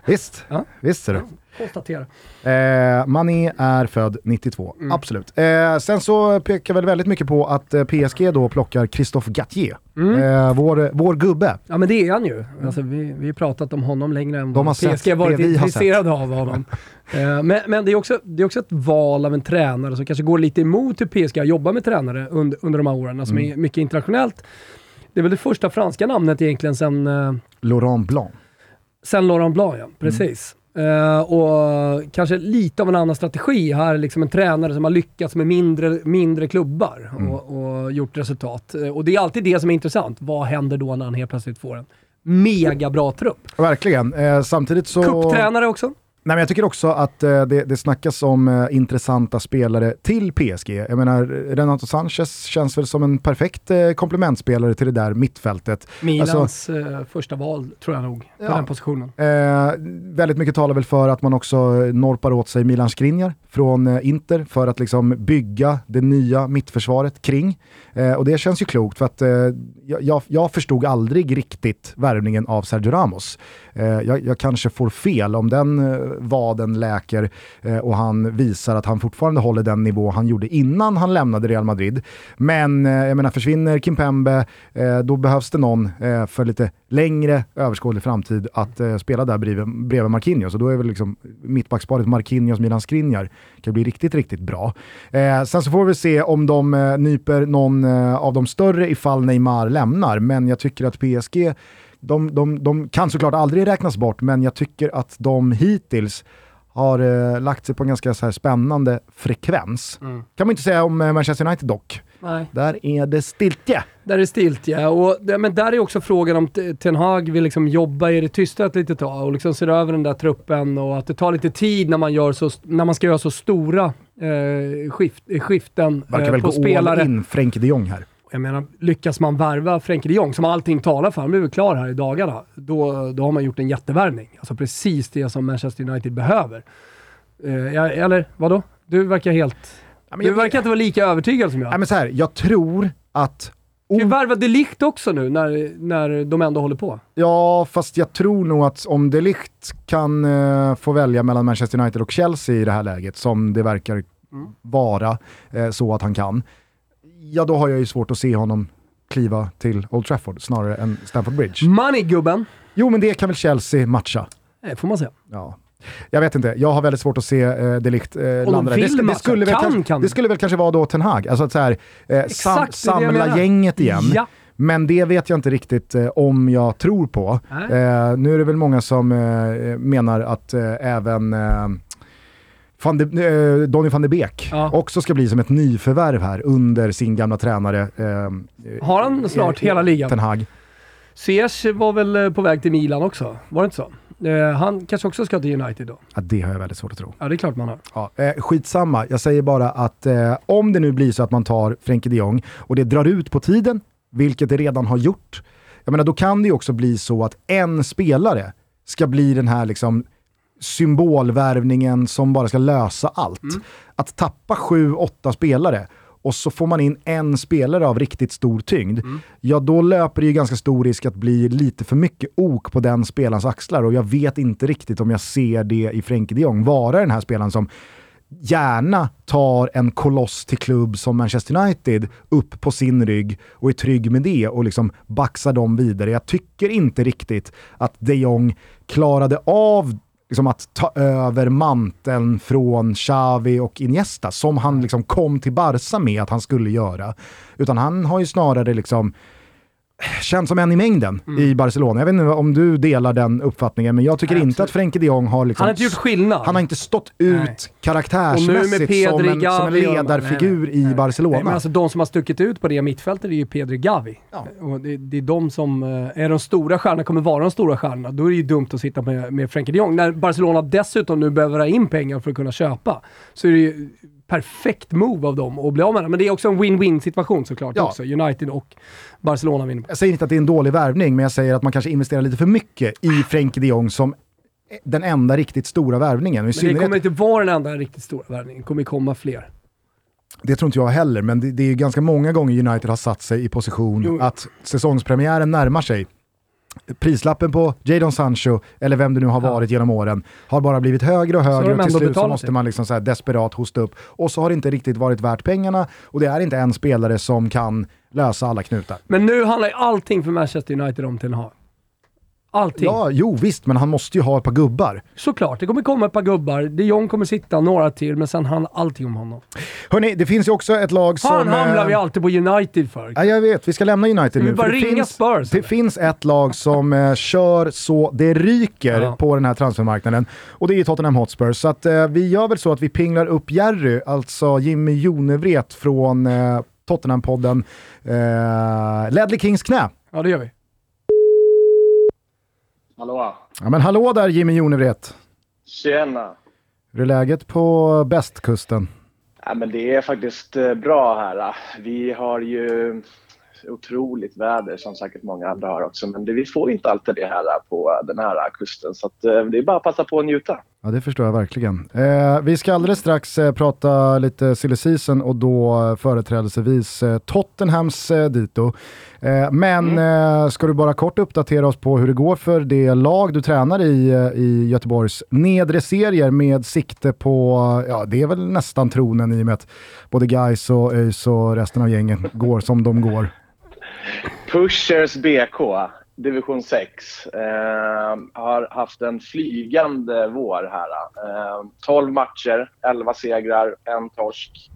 Visst, Ja. visst är det. Konstatera. Eh, Mané är född 92, Mm. absolut. Eh, sen så pekar väl väldigt mycket på att eh, PSG då plockar Christophe Gattier. Mm. Eh, vår, vår gubbe. Ja men det är han ju. Alltså, vi, vi har pratat om honom längre än vad sett PSG har varit intresserade av honom. Eh, men men det, är också, det är också ett val av en tränare som kanske går lite emot hur PSG har jobbat med tränare under, under de här åren, alltså Mm. mycket internationellt. Det är väl det första franska namnet egentligen sen, eh, Laurent Blanc. sen Laurent Blanc, ja. Precis. Eh, och kanske lite av en annan strategi. Här liksom en tränare som har lyckats med mindre, mindre klubbar och, och gjort resultat. Eh, och det är alltid det som är intressant. Vad händer då när han helt plötsligt får en mega bra trupp? Verkligen. Eh, samtidigt så... Cuptränare också. Nej, men jag tycker också att eh, det, det snackas om eh, intressanta spelare till PSG. Jag menar, Renato Sanchez känns väl som en perfekt eh, komplementspelare till det där mittfältet. Milans Alltså- eh, första val tror jag nog, på Ja. den positionen. Eh, väldigt mycket talar väl för att man också eh, norpar åt sig Milan Skriniar från eh, Inter för att liksom bygga det nya mittförsvaret kring. Och det känns ju klokt för att jag, jag, förstod aldrig riktigt värvningen av Sergio Ramos. Jag, jag kanske får fel om den vaden läker eh, och han visar att han fortfarande håller den nivå han gjorde innan han lämnade Real Madrid. Men eh, jag menar, försvinner Kimpembe, eh, då behövs det någon för lite längre överskådlig framtid att spela där bredvid, bredvid Marquinhos. Och då är väl liksom mittbacksparet Marquinhos, Milan Skriniar kan bli riktigt, riktigt bra. Sen så får vi se om de nyper någon av de större ifall Neymar lämnar, men jag tycker att PSG de, de, de kan såklart aldrig räknas bort, men jag tycker att de hittills har eh, lagt sig på en ganska så här spännande frekvens. Kan man inte säga om eh, Manchester United dock. Nej. Där är det stiltje. Där är stiltje. Och det, men där är också frågan om Ten Hag vill liksom jobba i det tysta ett litet tag och liksom ser över den där truppen och att det tar lite tid när man, gör så, när man ska göra så stora eh, skift, skiften Verkar eh, väl på gå spelare. all in Frenkie de Jong här. Jag menar, lyckas man värva Frenkie de Jong, som allting talar för, han blir väl klar här i dagarna, då, då har man gjort en jättevärvning. Alltså precis det som Manchester United behöver. Eh, eller vadå? Du verkar helt... men du verkar inte vara lika övertygad som jag. Nej, men så här, jag tror att... Ska vi värva Delict också nu, när, när de ändå håller på? Ja, fast jag tror nog att om De Ligt kan eh, få välja mellan Manchester United och Chelsea i det här läget, som det verkar vara eh, så att han kan, ja då har jag ju svårt att se honom kliva till Old Trafford snarare än Stamford Bridge. Money gubben! Jo, men det kan väl Chelsea matcha. Det får man säga. Ja. Jag vet inte, jag har väldigt svårt att se eh, De Ligt eh, landa där. det, det, skulle väl Kan, kanske, kan. det skulle väl kanske vara då Ten Hag, alltså att så här, eh, sam, Exakt, samla gänget igen. Ja. Men det vet jag inte riktigt eh, om jag tror på. Eh, nu är det väl många som eh, menar att eh, även van de, eh, Donny van de Beek Ja. också ska bli som ett nyförvärv här under sin gamla tränare. Eh, Har han snart hela ligan? Ten Hag. Ziyech var väl eh, på väg till Milan också? Var det inte så? Eh, han kanske också ska till United då? Ja, det har jag väldigt svårt att tro. Ja, det är klart man har. Ja, eh, skitsamma, jag säger bara att eh, om det nu blir så att man tar Frenkie de Jong och det drar ut på tiden, vilket det redan har gjort, jag menar då kan det ju också bli så att en spelare ska bli den här liksom symbolvärvningen som bara ska lösa allt. Att tappa sju, åtta spelare och så får man in en spelare av riktigt stor tyngd, ja då löper det ju ganska stor risk att bli lite för mycket ok på den spelarens axlar och jag vet inte riktigt om jag ser det i Frenkie de Jong vara den här spelaren som gärna tar en koloss till klubb som Manchester United upp på sin rygg och är trygg med det och liksom baxar dem vidare. Jag tycker inte riktigt att de Jong klarade av liksom att ta över manteln från Xavi och Iniesta som han liksom kom till Barca med att han skulle göra. Utan han har ju snarare liksom känns som en i mängden Mm. i Barcelona. Jag vet inte om du delar den uppfattningen, men jag tycker Nej, inte absolut. att Frenkie de Jong har liksom Han har inte gjort skillnad. han har inte stått ut Nej. karaktärsmässigt Pedri, som, en, som en Gavi ledarfigur nej, i. Barcelona. Men alltså de som har stuckit ut på det mittfältet är ju Pedri Gavi. Ja. Och det, det är de som eh, är de stora stjärnorna, kommer vara de stora stjärnorna. Då är det ju dumt att sitta med, med Frenkie de Jong. När Barcelona dessutom nu behöver ha in pengar för att kunna köpa, så är det ju perfekt move av dem att bli av med det. Men det är också en win-win situation såklart Ja. också. United och Barcelona vinner. Jag säger inte att det är en dålig värvning, men jag säger att man kanske investerar lite för mycket i Frenkie de Jong som den enda riktigt stora värvningen. Men det synnerhet, kommer det, inte vara den enda riktigt stora värvningen. Det kommer komma fler. tror inte jag heller, men det, det är ju ganska många gånger United har satt sig i position Jo. att säsongspremiären närmar sig. Prislappen på Jadon Sancho, eller vem det nu har Ja. varit genom åren, har bara blivit högre och högre och till slut så måste det. man liksom så desperat hosta upp. Och så har det inte riktigt varit värt pengarna och det är inte en spelare som kan lösa alla knutar. Men nu handlar ju allting för Manchester United om Ten Hag. Allting. Ja, jo visst, men han måste ju ha ett par gubbar. Såklart, det kommer komma ett par gubbar. De Jong kommer sitta några till, men sen handlar allting om honom. Hörni, det finns ju också ett lag som... Han hamnar eh, vi alltid på United för. Ja, jag vet, vi ska lämna United Vi nu. bara för det ringa finns, Spurs, det eller? finns ett lag som eh, kör så det ryker Ja. på den här transfermarknaden och det är Tottenham Hotspur. Så att, eh, vi gör väl så att vi pinglar upp Jerry, alltså Jimmy Jonevret från eh, Tottenham-podden eh, Ledley Kings knä. Ja, det gör vi. Hallå? Ja, men hallå där Jimmy Jonevret. Tjena! Hur är läget på bästkusten? Ja, men det är faktiskt eh, bra här. Vi har ju otroligt väder som säkert många andra har också. Men det, vi får inte alltid det här på den här kusten. Så att, eh, det är bara att passa på att njuta. Ja, det förstår jag verkligen. Eh, vi ska alldeles strax eh, prata lite silly season och då eh, företrädelsevis eh, Tottenhams eh, dito. Eh, men eh, ska du bara kort uppdatera oss på hur det går för det lag du tränar i, eh, i Göteborgs nedre serier med sikte på, ja det är väl nästan tronen i och med att både Gais och ÖIS och resten av gängen går som de går. Pushers BK, division 6, eh, har haft en flygande vår här. Eh, 12 matcher, 11 segrar, en torsk.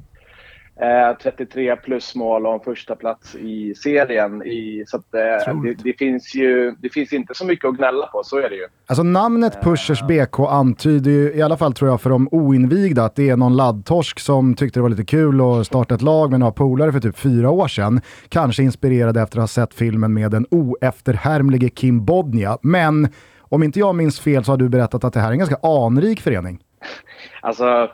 Eh, 33 plus mål och en första plats i serien. I, så att, eh, det, det, finns ju, det finns inte så mycket att gnälla på, så är det ju. Alltså namnet Pushers BK antyder ju, i alla fall tror jag för de oinvigda, att det är någon laddtorsk som tyckte det var lite kul att starta ett lag med några polare för typ fyra år sedan. Kanske inspirerade efter att ha sett filmen med den oefterhärmlige Kim Bodnia. Men om inte jag minns fel så har du berättat att det här är en ganska anrik förening. Alltså,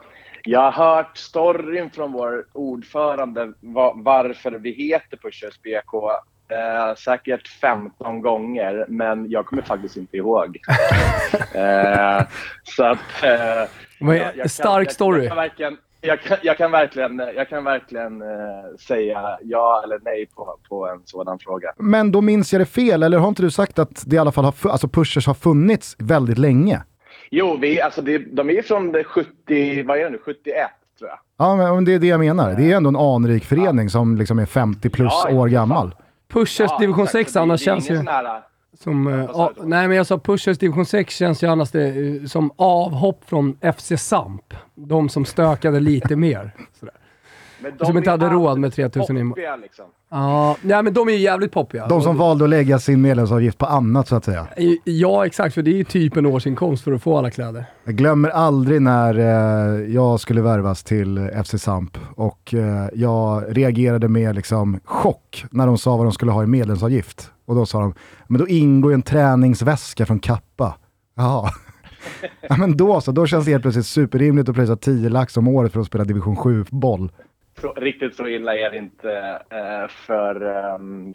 jag har hört storyn från vår ordförande va- varför vi heter Pushers BK eh, säkert 15 gånger, men jag kommer faktiskt inte ihåg. eh, så att... Eh, är- jag- jag kan- stark jag- story. Jag kan verkligen, jag kan, jag kan verkligen, jag kan verkligen eh, säga ja eller nej på, på en sådan fråga. Men då minns jag det fel, eller har inte du sagt att det i alla fall har, alltså Pushers har funnits väldigt länge? Jo, vi, alltså det, de är från det 70, vad är det nu, 71 tror jag. Ja, men det är det jag menar. Det är ändå en anrik förening som liksom är 50 plus Ja, ja, år gammal. Pushers Ja, division exakt. 6 Så det- annars det är känns ju som... eh, vad sa ja, du? nej, men jag sa Pushers division 6 känns ju annars det, eh, som avhopp från FC Samp. De som stökade lite mer. Sådär. Som inte hade råd med alldeles 3000 in- poppiga, liksom. Ja, nej, men de är ju jävligt poppiga. De som Och- valde att lägga sin medlemsavgift på annat så att säga. Ja, exakt. För det är ju typ en årsinkomst för att få alla kläder. Jag glömmer aldrig när eh, jag skulle värvas till FC Samp och eh, jag reagerade med liksom chock när de sa vad de skulle ha i medlemsavgift. Och då sa de, men då ingår ju en träningsväska från Kappa. Jaha. ja men då så, då känns det helt plötsligt superrimligt att pröjsa 10 lax om året för att spela division 7-boll. Riktigt så illa är det inte eh, för, ehm,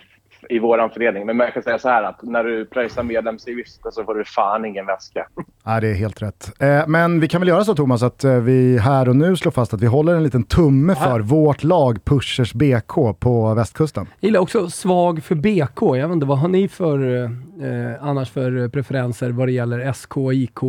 i våran förening. Men man kan säga så här att när du pröjsar medlemsavgiften så får du fan ingen väska. Ja, det är helt rätt. Eh, men vi kan väl göra så Thomas att eh, vi här och nu slår fast att vi håller en liten tumme för vårt lag Pushers BK på västkusten. Jag gillar också svag för BK. Jag vet inte, vad har ni för eh, annars för preferenser vad det gäller SK, IK,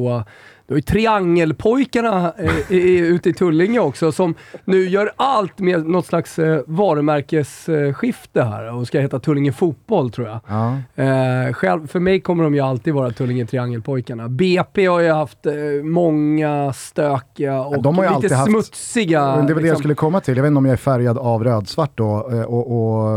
Du har ju triangelpojkarna eh, i, ute i Tullinge också som nu gör allt med något slags eh, varumärkesskifte här och ska heta Tullinge Fotboll tror jag. Ja. Eh, själv, för mig kommer de ju alltid vara Tullinge Triangelpojkarna. BP har ju haft eh, många stökiga och De har ju lite haft- smutsiga... Det var det jag liksom- skulle komma till. Jag vet inte om jag är färgad av rödsvart då. eh, Och,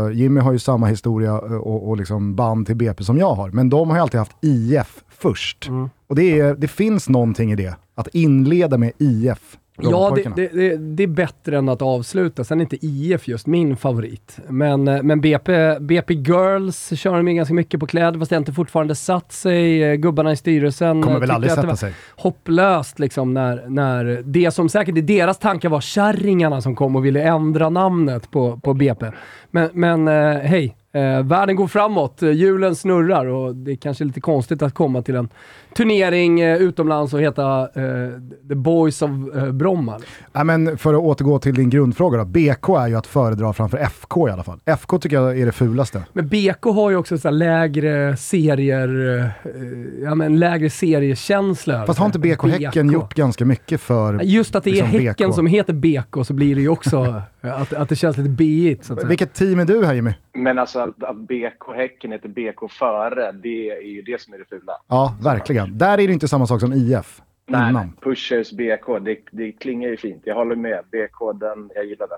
och Jimmy har ju samma historia eh, och, och liksom band till BP som jag har. Men de har ju alltid haft IF först. Mm. Och det, är, det finns någonting i det. Att inleda med IF. Ja, det, det, det, det är bättre än att avsluta. Sen är inte IF just min favorit. Men, eh, men BP, BP Girls kör de ju ganska mycket på kläder, fast det inte fortfarande satt sig. Eh, Gubbarna i styrelsen Kommer eh, väl tyckte aldrig att sätta sig. hopplöst liksom när, när det som säkert i deras tankar var kärringarna som kom och ville ändra namnet på, på BP. Men, men eh, hej, eh, världen går framåt, eh, hjulen snurrar och det är kanske lite konstigt att komma till en turnering eh, utomlands och heta eh, The Boys of eh, Bromma. Ja, men för att återgå till din grundfråga då. BK är ju att föredra framför FK i alla fall. FK tycker jag är det fulaste. Men BK har ju också så lägre serier, eh, ja men lägre seriekänsla. Fast har inte. BK Häcken gjort ganska mycket för... Just att det är liksom Häcken BK. som heter BK så blir det ju också att, att det känns lite biigt. Så att säga. Vilket team är du här Jimmy? Men alltså att, att BK Häcken heter BK före, det är ju det som är det fula. Ja, verkligen. Där är det inte samma sak som IF. Nej, Innan. Pushers BK, det, det klingar ju fint. Jag håller med. BK, den, jag gillar den.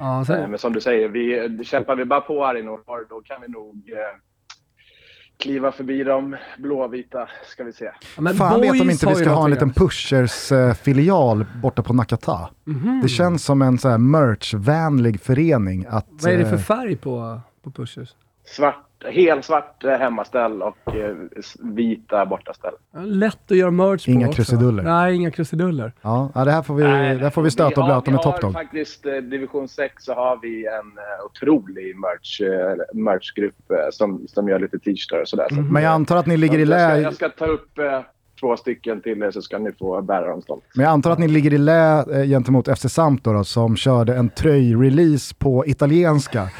Ja, Eh, Men som du säger, vi, kämpar vi bara på här i norr, då kan vi nog eh, kliva förbi de blåvita, ska vi se. ja, men Fan vet om inte vi ska ha en liten Pushers-filial borta på Nakata. Mhm. Det känns som en så här merch-vänlig förening. Att, Vad är det för eh, färg på, på Pushers? Svart, helsvart eh, hemmaställ och eh, vita bortaställ. Lätt att göra merch på Inga också. krusiduller. Nej, inga krusiduller. Ja, ja, det här får vi, Nej, där får vi stöta och har- blöta med Top Dog. faktiskt, eh, division 6 så har vi en otrolig merch, merchgrupp som, som gör lite t-shirtar och sådär. Så Men jag antar att ni ligger i jag, ska, lä... jag ska ta upp två stycken till er så ska ni få bära dem stolt. Men jag antar att ni ligger i lä eh, gentemot FC Samp då, då, som körde en tröjrelease på italienska.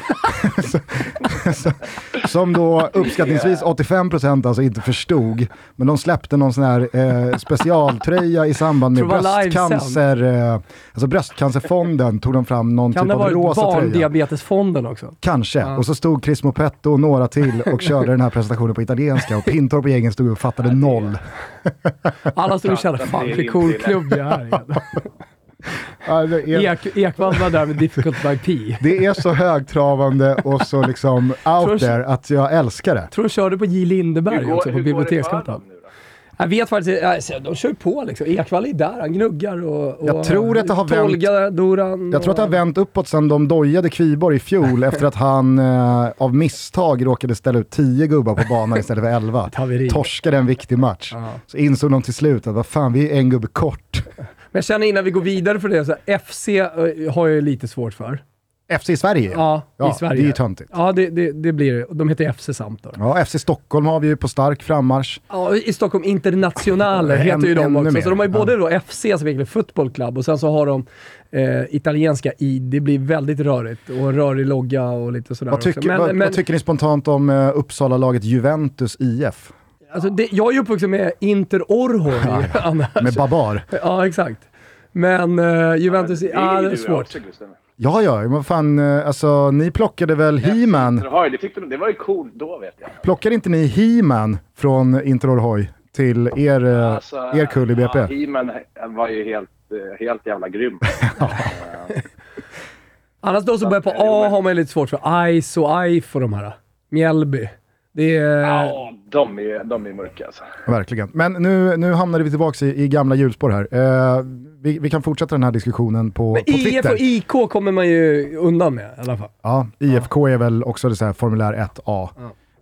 Som då uppskattningsvis 85% alltså inte förstod. Men de släppte någon sån här eh, specialtröja i samband med det bröstcancer, eh, alltså bröstcancerfonden tog de fram någon Kan typ det ha av varit rosa tröja. Barndiabetesfonden också? Kanske. Ja. Och så stod Chris Mopetto och några till och körde den här presentationen på italienska och Pintorp och gängen stod och fattade noll. Alla stod och kände, fan vilken cool klubb jag är i." Ja, det, är, Ek, Ekvall var där med Difficult by P. det är så högtravande och så liksom out there att jag älskar det. tror de körde på J. Lindeberg går, också på Biblioteksgatan. Jag vet faktiskt alltså, de kör på liksom. Ekvall är där, han gnuggar och... och Jag tror att det har vänt- Tolga, Doran Jag tror att det har vänt uppåt sen de dojade Kviborg i fjol efter att han eh, av misstag råkade ställa ut 10 gubbar på banan istället för 11. haveri. Torskade en viktig match. Ja. Så insåg de till slut att vad fan, vi är en gubbe kort. Men jag känner innan vi går vidare för det, så här, FC eh, har jag lite svårt för. FC i Sverige Ja, Ja, i Sverige. det är ju töntigt. Ja, det, det, det blir det. De heter FC samt då. Ja, FC Stockholm har vi ju på stark frammarsch. Ja, i Stockholm Internationale heter ju de också. mer. Så de har ju både Ja. då FC, som egentligen Football Club, och sen så har de eh, italienska i. Det blir väldigt rörigt och rörig logga och lite sådär Vad tycker. Men, vad, men vad tycker ni spontant om uh, Uppsala-laget Juventus IF? alltså det, jag är ju uppvuxen med Inter Orhoi annars. Med Babar? Ja, exakt. Men uh, Juventus, Det ja, är det ju är svårt. också. Ja, ja, men vad fan, eh, alltså ni plockade väl He-Man? Det, tyckte de, det var ju coolt då vet jag. Plockade inte ni He-Man från Inter Orhoi till er, eh, Alltså, er kull i BP? Ja, He-Man var ju helt, eh, helt jävla grym. Annars de som börjar på A har man lite svårt för. Ice och IF och de här. Mjällby. Det är... Ja, de är, de är mörka alltså. Verkligen. Men nu, nu hamnade vi tillbaka i, i gamla hjulspår här. Eh, vi, vi kan fortsätta den här diskussionen på, Men på IF Twitter. och IK kommer man ju undan med i alla fall. Ja, IFK är väl också det så här formulär 1A.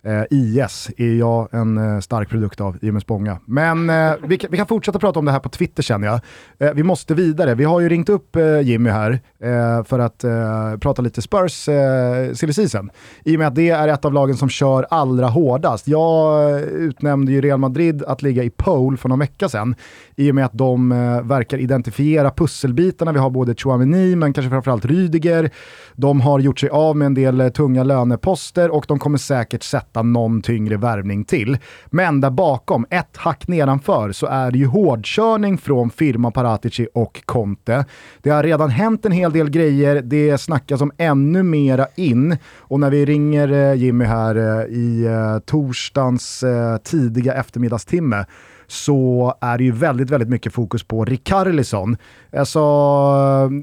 Eh, IS är jag en eh, stark produkt av i och med Spånga. Men eh, vi, kan, vi kan fortsätta prata om det här på Twitter känner jag. Eh, vi måste vidare. Vi har ju ringt upp eh, Jimmy här eh, för att eh, prata lite Spurs eh, silly season. I och med att det är ett av lagen som kör allra hårdast. Jag eh, utnämnde ju Real Madrid att ligga i pole för någon vecka sedan. I och med att de eh, verkar identifiera pusselbitarna. Vi har både Chouameni men kanske framförallt Rydiger. De har gjort sig av med en del eh, tunga löneposter och de kommer säkert sätta hitta någon tyngre värvning till. Men där bakom, ett hack nedanför, så är det ju hårdkörning från firma Paratici och Conte. Det har redan hänt en hel del grejer, det snackas om ännu mera in. Och när vi ringer eh, Jimmy här eh, i eh, torsdagens tidiga eftermiddagstimme så är det ju väldigt, väldigt mycket fokus på Rikarlison. Alltså,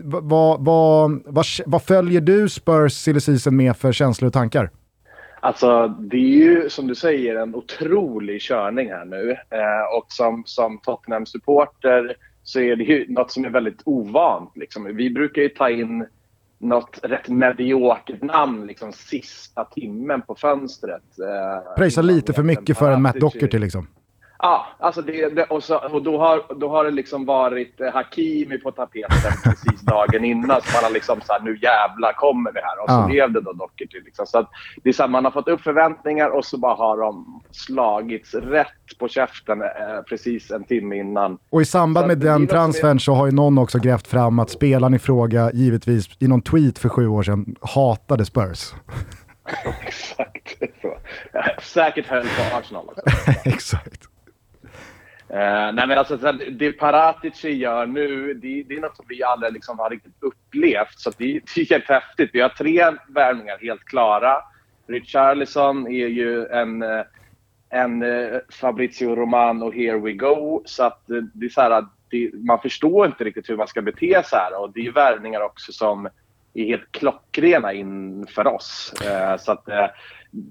vad, vad, vad, vad följer du Spurs silly season med för känslor och tankar? Alltså, det är ju som du säger en otrolig körning här nu. Eh, och som, som Tottenham-supporter så är det ju något som är väldigt ovant. Liksom. Vi brukar ju ta in något rätt mediokert namn liksom sista timmen på fönstret. Eh, Pröjsa lite för mycket för en Matt Docherty liksom. Ja, alltså det, det, och, så, och då, har, då har det liksom varit eh, Hakimi på tapeten precis dagen innan. Så man har liksom så här, nu jävlar kommer det här. Och så Ja. blev det då Doherty. Liksom. Så att det är så här, man har fått upp förväntningar och så bara har de slagits rätt på käften eh, precis en timme innan. Och i samband Så med den transfern så har ju någon också grävt fram att spelaren i fråga, givetvis i någon tweet för sju år sedan, hatade Spurs. Exakt. Så. Ja, Säkert höll på Arsenal också. Exakt. Eh, nej men alltså, så här, det Paratici gör nu, det, det är något som vi aldrig liksom har riktigt upplevt. Så det, det är helt häftigt. Vi har tre värvningar helt klara. Richarlison är ju en, eh, en eh, Fabrizio Romano here we go. Så att eh, det är så här, det, man förstår inte riktigt hur man ska bete sig här. Och det är värvningar också som är helt klockrena inför oss. Eh, så att eh,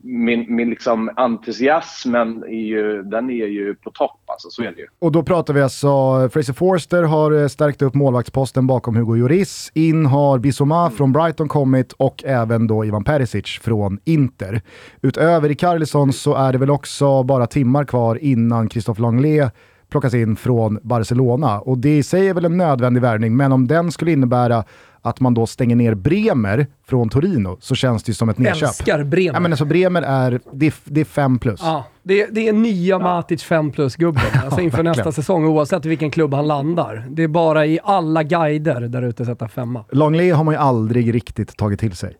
min, min liksom entusiasmen är ju, den är ju på topp. Alltså, så är det ju. Och då pratar vi alltså, Fraser Forster har eh, stärkt upp målvaktsposten bakom Hugo Lloris. In har Bissoma från Brighton kommit och även då Ivan Perisic från Inter. Utöver i Carlisson så är det väl också bara timmar kvar innan Christophe Langlais plockas in från Barcelona. Och det i sig är väl en nödvändig värvning, men om den skulle innebära att man då stänger ner Bremer från Torino så känns det ju som ett nedköp. Älskar Bremer. Ja, men alltså Bremer är, det är, det är fem plus. Ja, det, det är nya Matic 5 plus-gubben alltså inför nästa verkligen. säsong, oavsett vilken klubb han landar. Det är bara i alla guider där ute sätta femma. Langlais har man ju aldrig riktigt tagit till sig.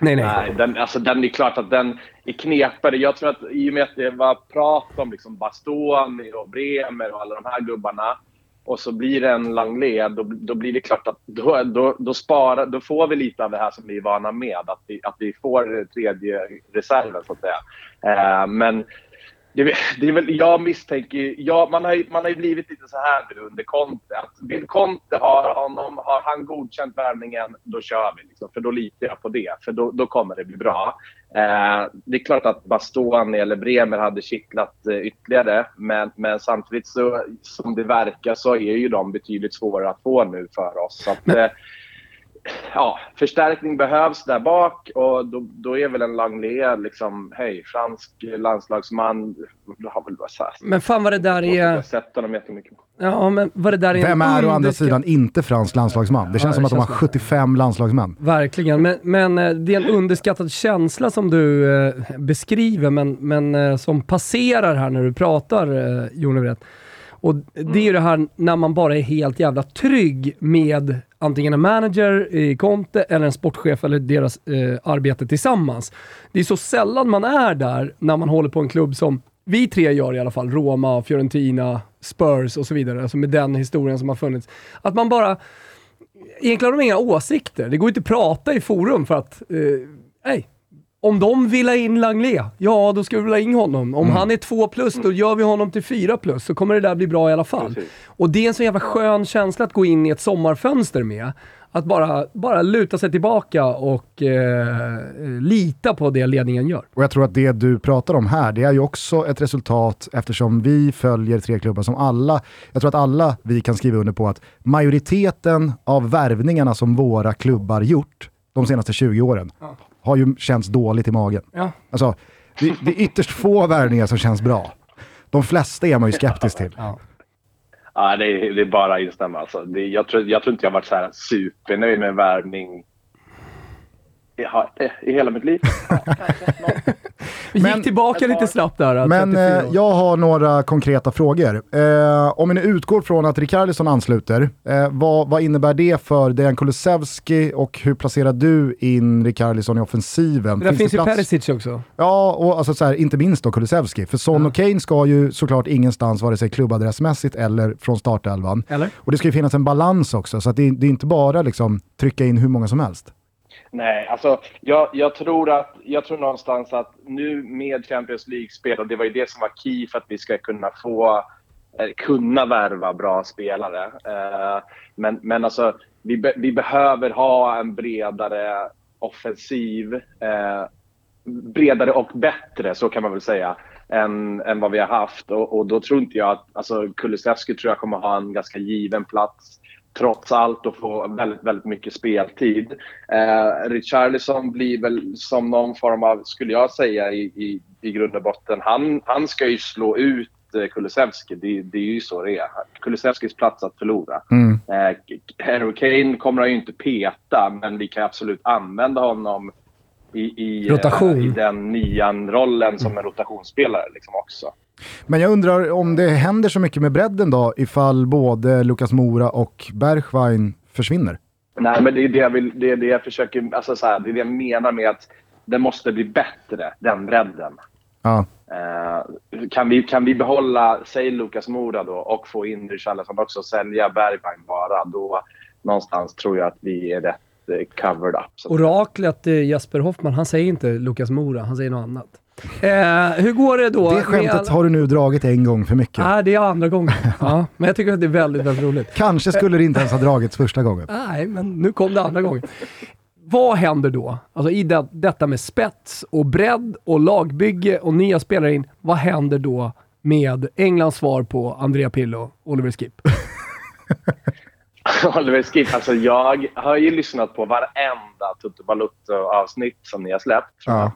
Nej, nej. Nej, den, alltså, den är klart att den är knepigare. Jag tror att i och med att det var prat om liksom Bastoni och Bremer och alla de här gubbarna och så blir det en Langlais, då, då blir det klart att då, då, då, sparar, då får vi lite av det här som vi är vana med. Att vi, att vi får tredje reserven, så att säga. Eh, men det, det är väl, jag misstänker... Ja, man, har man har ju blivit lite så här nu under Conte. Att vill Conte ha honom, har han godkänt värvningen, då kör vi. Liksom, för då litar jag på det. För då, då kommer det bli bra. Eh, det är klart att Bastoni eller Bremer hade kittlat eh, ytterligare. Men, men samtidigt så, som det verkar så är ju de betydligt svårare att få nu för oss. Så att, eh, ja, förstärkning behövs där bak och då, då är väl en Langlais liksom, hej, fransk landslagsman. Jag har väl här, Men fan vad det där jag har är... sett honom jättemycket. Ja, men vad det där är... en Vem är å andra sidan inte fransk landslagsman? Det känns Ja, som det att de har känns som- 75 landslagsmän. Verkligen, men, men eh, det är en underskattad känsla som du eh, beskriver, men, men eh, som passerar här när du pratar, eh, Jon. Och det är ju det här när man bara är helt jävla trygg med antingen en manager i Conte eller en sportchef eller deras eh, arbete tillsammans. Det är så sällan man är där när man håller på en klubb som vi tre gör i alla fall, Roma, Fiorentina, Spurs och så vidare, alltså med den historien som har funnits. Att man bara egentligen har de inga åsikter. Det går inte att prata i forum för att, eh, nej. Om de vill ha in Langlais, ja då ska vi ha in honom. Om han är två plus, då gör vi honom till fyra plus, så kommer det där bli bra i alla fall. Precis. Och det är en så jävla skön känsla att gå in i ett sommarfönster med. Att bara, bara luta sig tillbaka och eh, lita på det ledningen gör. Och jag tror att det du pratar om här, det är ju också ett resultat eftersom vi följer tre klubbar som alla, jag tror att alla vi kan skriva under på att majoriteten av värvningarna som våra klubbar gjort de senaste 20 åren har ju känts dåligt i magen. Ja. Alltså, det, det är ytterst få värvningar som känns bra. De flesta är man ju skeptisk till. Ja, det, är, det är bara att instämma. Alltså. Det, jag, tror, jag tror inte jag har varit så här supernöjd med värvning Ja, eh, I hela mitt liv? Ja. Vi Men- gick tillbaka lite snabbt där. att Men 34 eh, jag har några konkreta frågor. Eh, om vi nu utgår från att Rikardisson ansluter, eh, vad, vad innebär det för Dejan Kulusevski och hur placerar du in Rikardisson i offensiven? Men där finns det ju plats- Perisic också. Ja, och alltså så här, inte minst då Kulusevski. För Son Ja. och Kane ska ju såklart ingenstans, vare sig klubbadressmässigt eller från startelvan. Eller? Och det ska ju finnas en balans också, så att det, det är inte bara liksom trycka in hur många som helst. Nej, alltså jag, jag, tror att, jag tror någonstans att nu med Champions League-spel, och det var ju det som var key för att vi ska kunna få eh, kunna värva bra spelare. Eh, men, men alltså, vi, be, vi behöver ha en bredare offensiv. Eh, bredare och bättre, så kan man väl säga, än, än vad vi har haft. Och, och då tror inte jag att... Alltså, Kulusevski tror jag kommer ha en ganska given plats trots allt och få väldigt, väldigt mycket speltid. Eh, Richarlison blir väl som någon form av, skulle jag säga, i, i, i grund och botten. Han, han ska ju slå ut eh, Kulusevski. Det, det är ju så det är. Kulusevskis plats att förlora. Mm. Eh, Harry Kane kommer han ju inte peta, men vi kan absolut använda honom i, i, Rotation. eh, i den nian-rollen som en rotationsspelare liksom också. Men jag undrar om det händer så mycket med bredden då, ifall både Lukas Mora och Bergwijn försvinner? Nej, men det är det jag, vill, det är det jag försöker... Alltså så här, det är det jag menar med att det måste bli bättre, den bredden. Ja. Eh, kan, vi, kan vi behålla, säg Lukas Mora då, och få in Richarlison också, sälja Bergwijn bara, då någonstans tror jag att vi är rätt covered up. Så. Oraklet eh, Jesper Hoffman, han säger inte Lukas Mora, han säger något annat. Eh, hur går det då? Det skämtet har du nu dragit en gång för mycket. Nej, det är andra gången. ja, men jag tycker att det är väldigt, väldigt roligt. Kanske skulle det inte ens ha dragits första gången. Nej, men nu kom det andra gången. Vad händer då? Alltså i det, detta med spets och bredd och lagbygge och nya spelare in. Vad händer då med Englands svar på Andrea Pirlo, Oliver Skip? Oliver Skip, alltså jag har ju lyssnat på varenda Tutu Balutto-avsnitt som ni har släppt. Ja.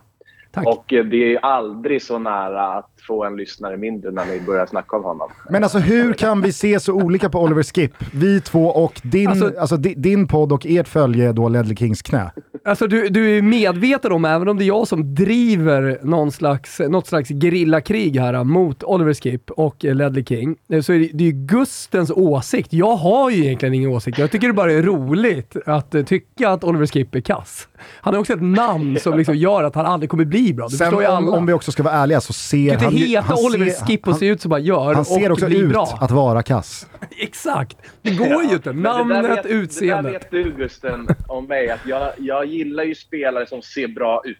Tack. Och eh, det är aldrig så nära att få en lyssnare mindre när ni börjar snacka om honom. Men alltså hur kan vi se så olika på Oliver Skip? Vi två och din, alltså, Alltså- di- din podd och ert följe då Ledley Kings knä. Alltså du, du är medveten om, även om det är jag som driver någon slags, något slags gerillakrig här mot Oliver Skip och eh, Ledley King, eh, så är det, det är Gustens åsikt. Jag har ju egentligen ingen åsikt. Jag tycker det bara är roligt att tycka att Oliver Skip är kass. Han har också ett namn som liksom gör att han aldrig kommer bli bra. Det Sen förstår ju om, alla. om vi också ska vara ärliga så ser kan han heta han Oliver ser- Skip och han- se ut som han gör Han ser och också ut bra. att vara kass. Exakt! Det går ju inte. Det Namnet, vet- utseendet. Det där vet du Gusten om mig, att jag, jag gillar ju spelare som ser bra ut.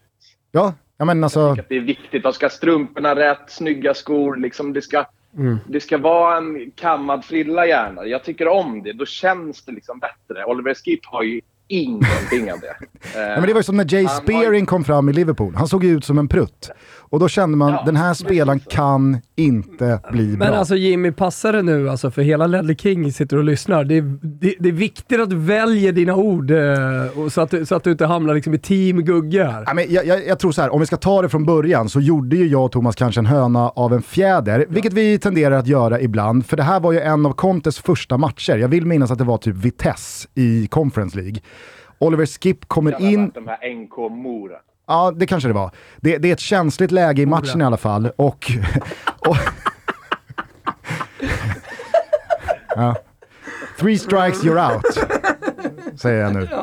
Ja, ja men alltså, Jag tycker att det är viktigt. De ska ha strumporna rätt, snygga skor. Liksom det, ska, Mm. det ska vara en kammad frilla gärna. Jag tycker om det. Då känns det liksom bättre. Oliver Skip har ju ingenting av det. Eh, ja, men det var ju som när Jay ju- Spearing kom fram i Liverpool. Han såg ju ut som en prutt. Och då kände man, Ja, den här spelaren kan inte bli Men bra. alltså Jimmy, passa det nu alltså, för hela Ledley King sitter och lyssnar. Det är, det, det är viktigt att du väljer dina ord eh, och så, att, du- så att du inte hamnar liksom i team Gugge här. Ja, men jag, jag, jag tror så här, om vi ska ta det från början så gjorde ju jag och Thomas kanske en höna av en fjäder, vilket vi tenderar att göra ibland. För det här var ju en av Contes första matcher. Jag vill minnas att det var typ Vitesse i Conference League. Oliver Skip kommer in, De här NK Mora. Ja det kanske det var. Det, det är ett känsligt läge i matchen i alla fall. Och, och ja. Three strikes you're out, säger jag nu.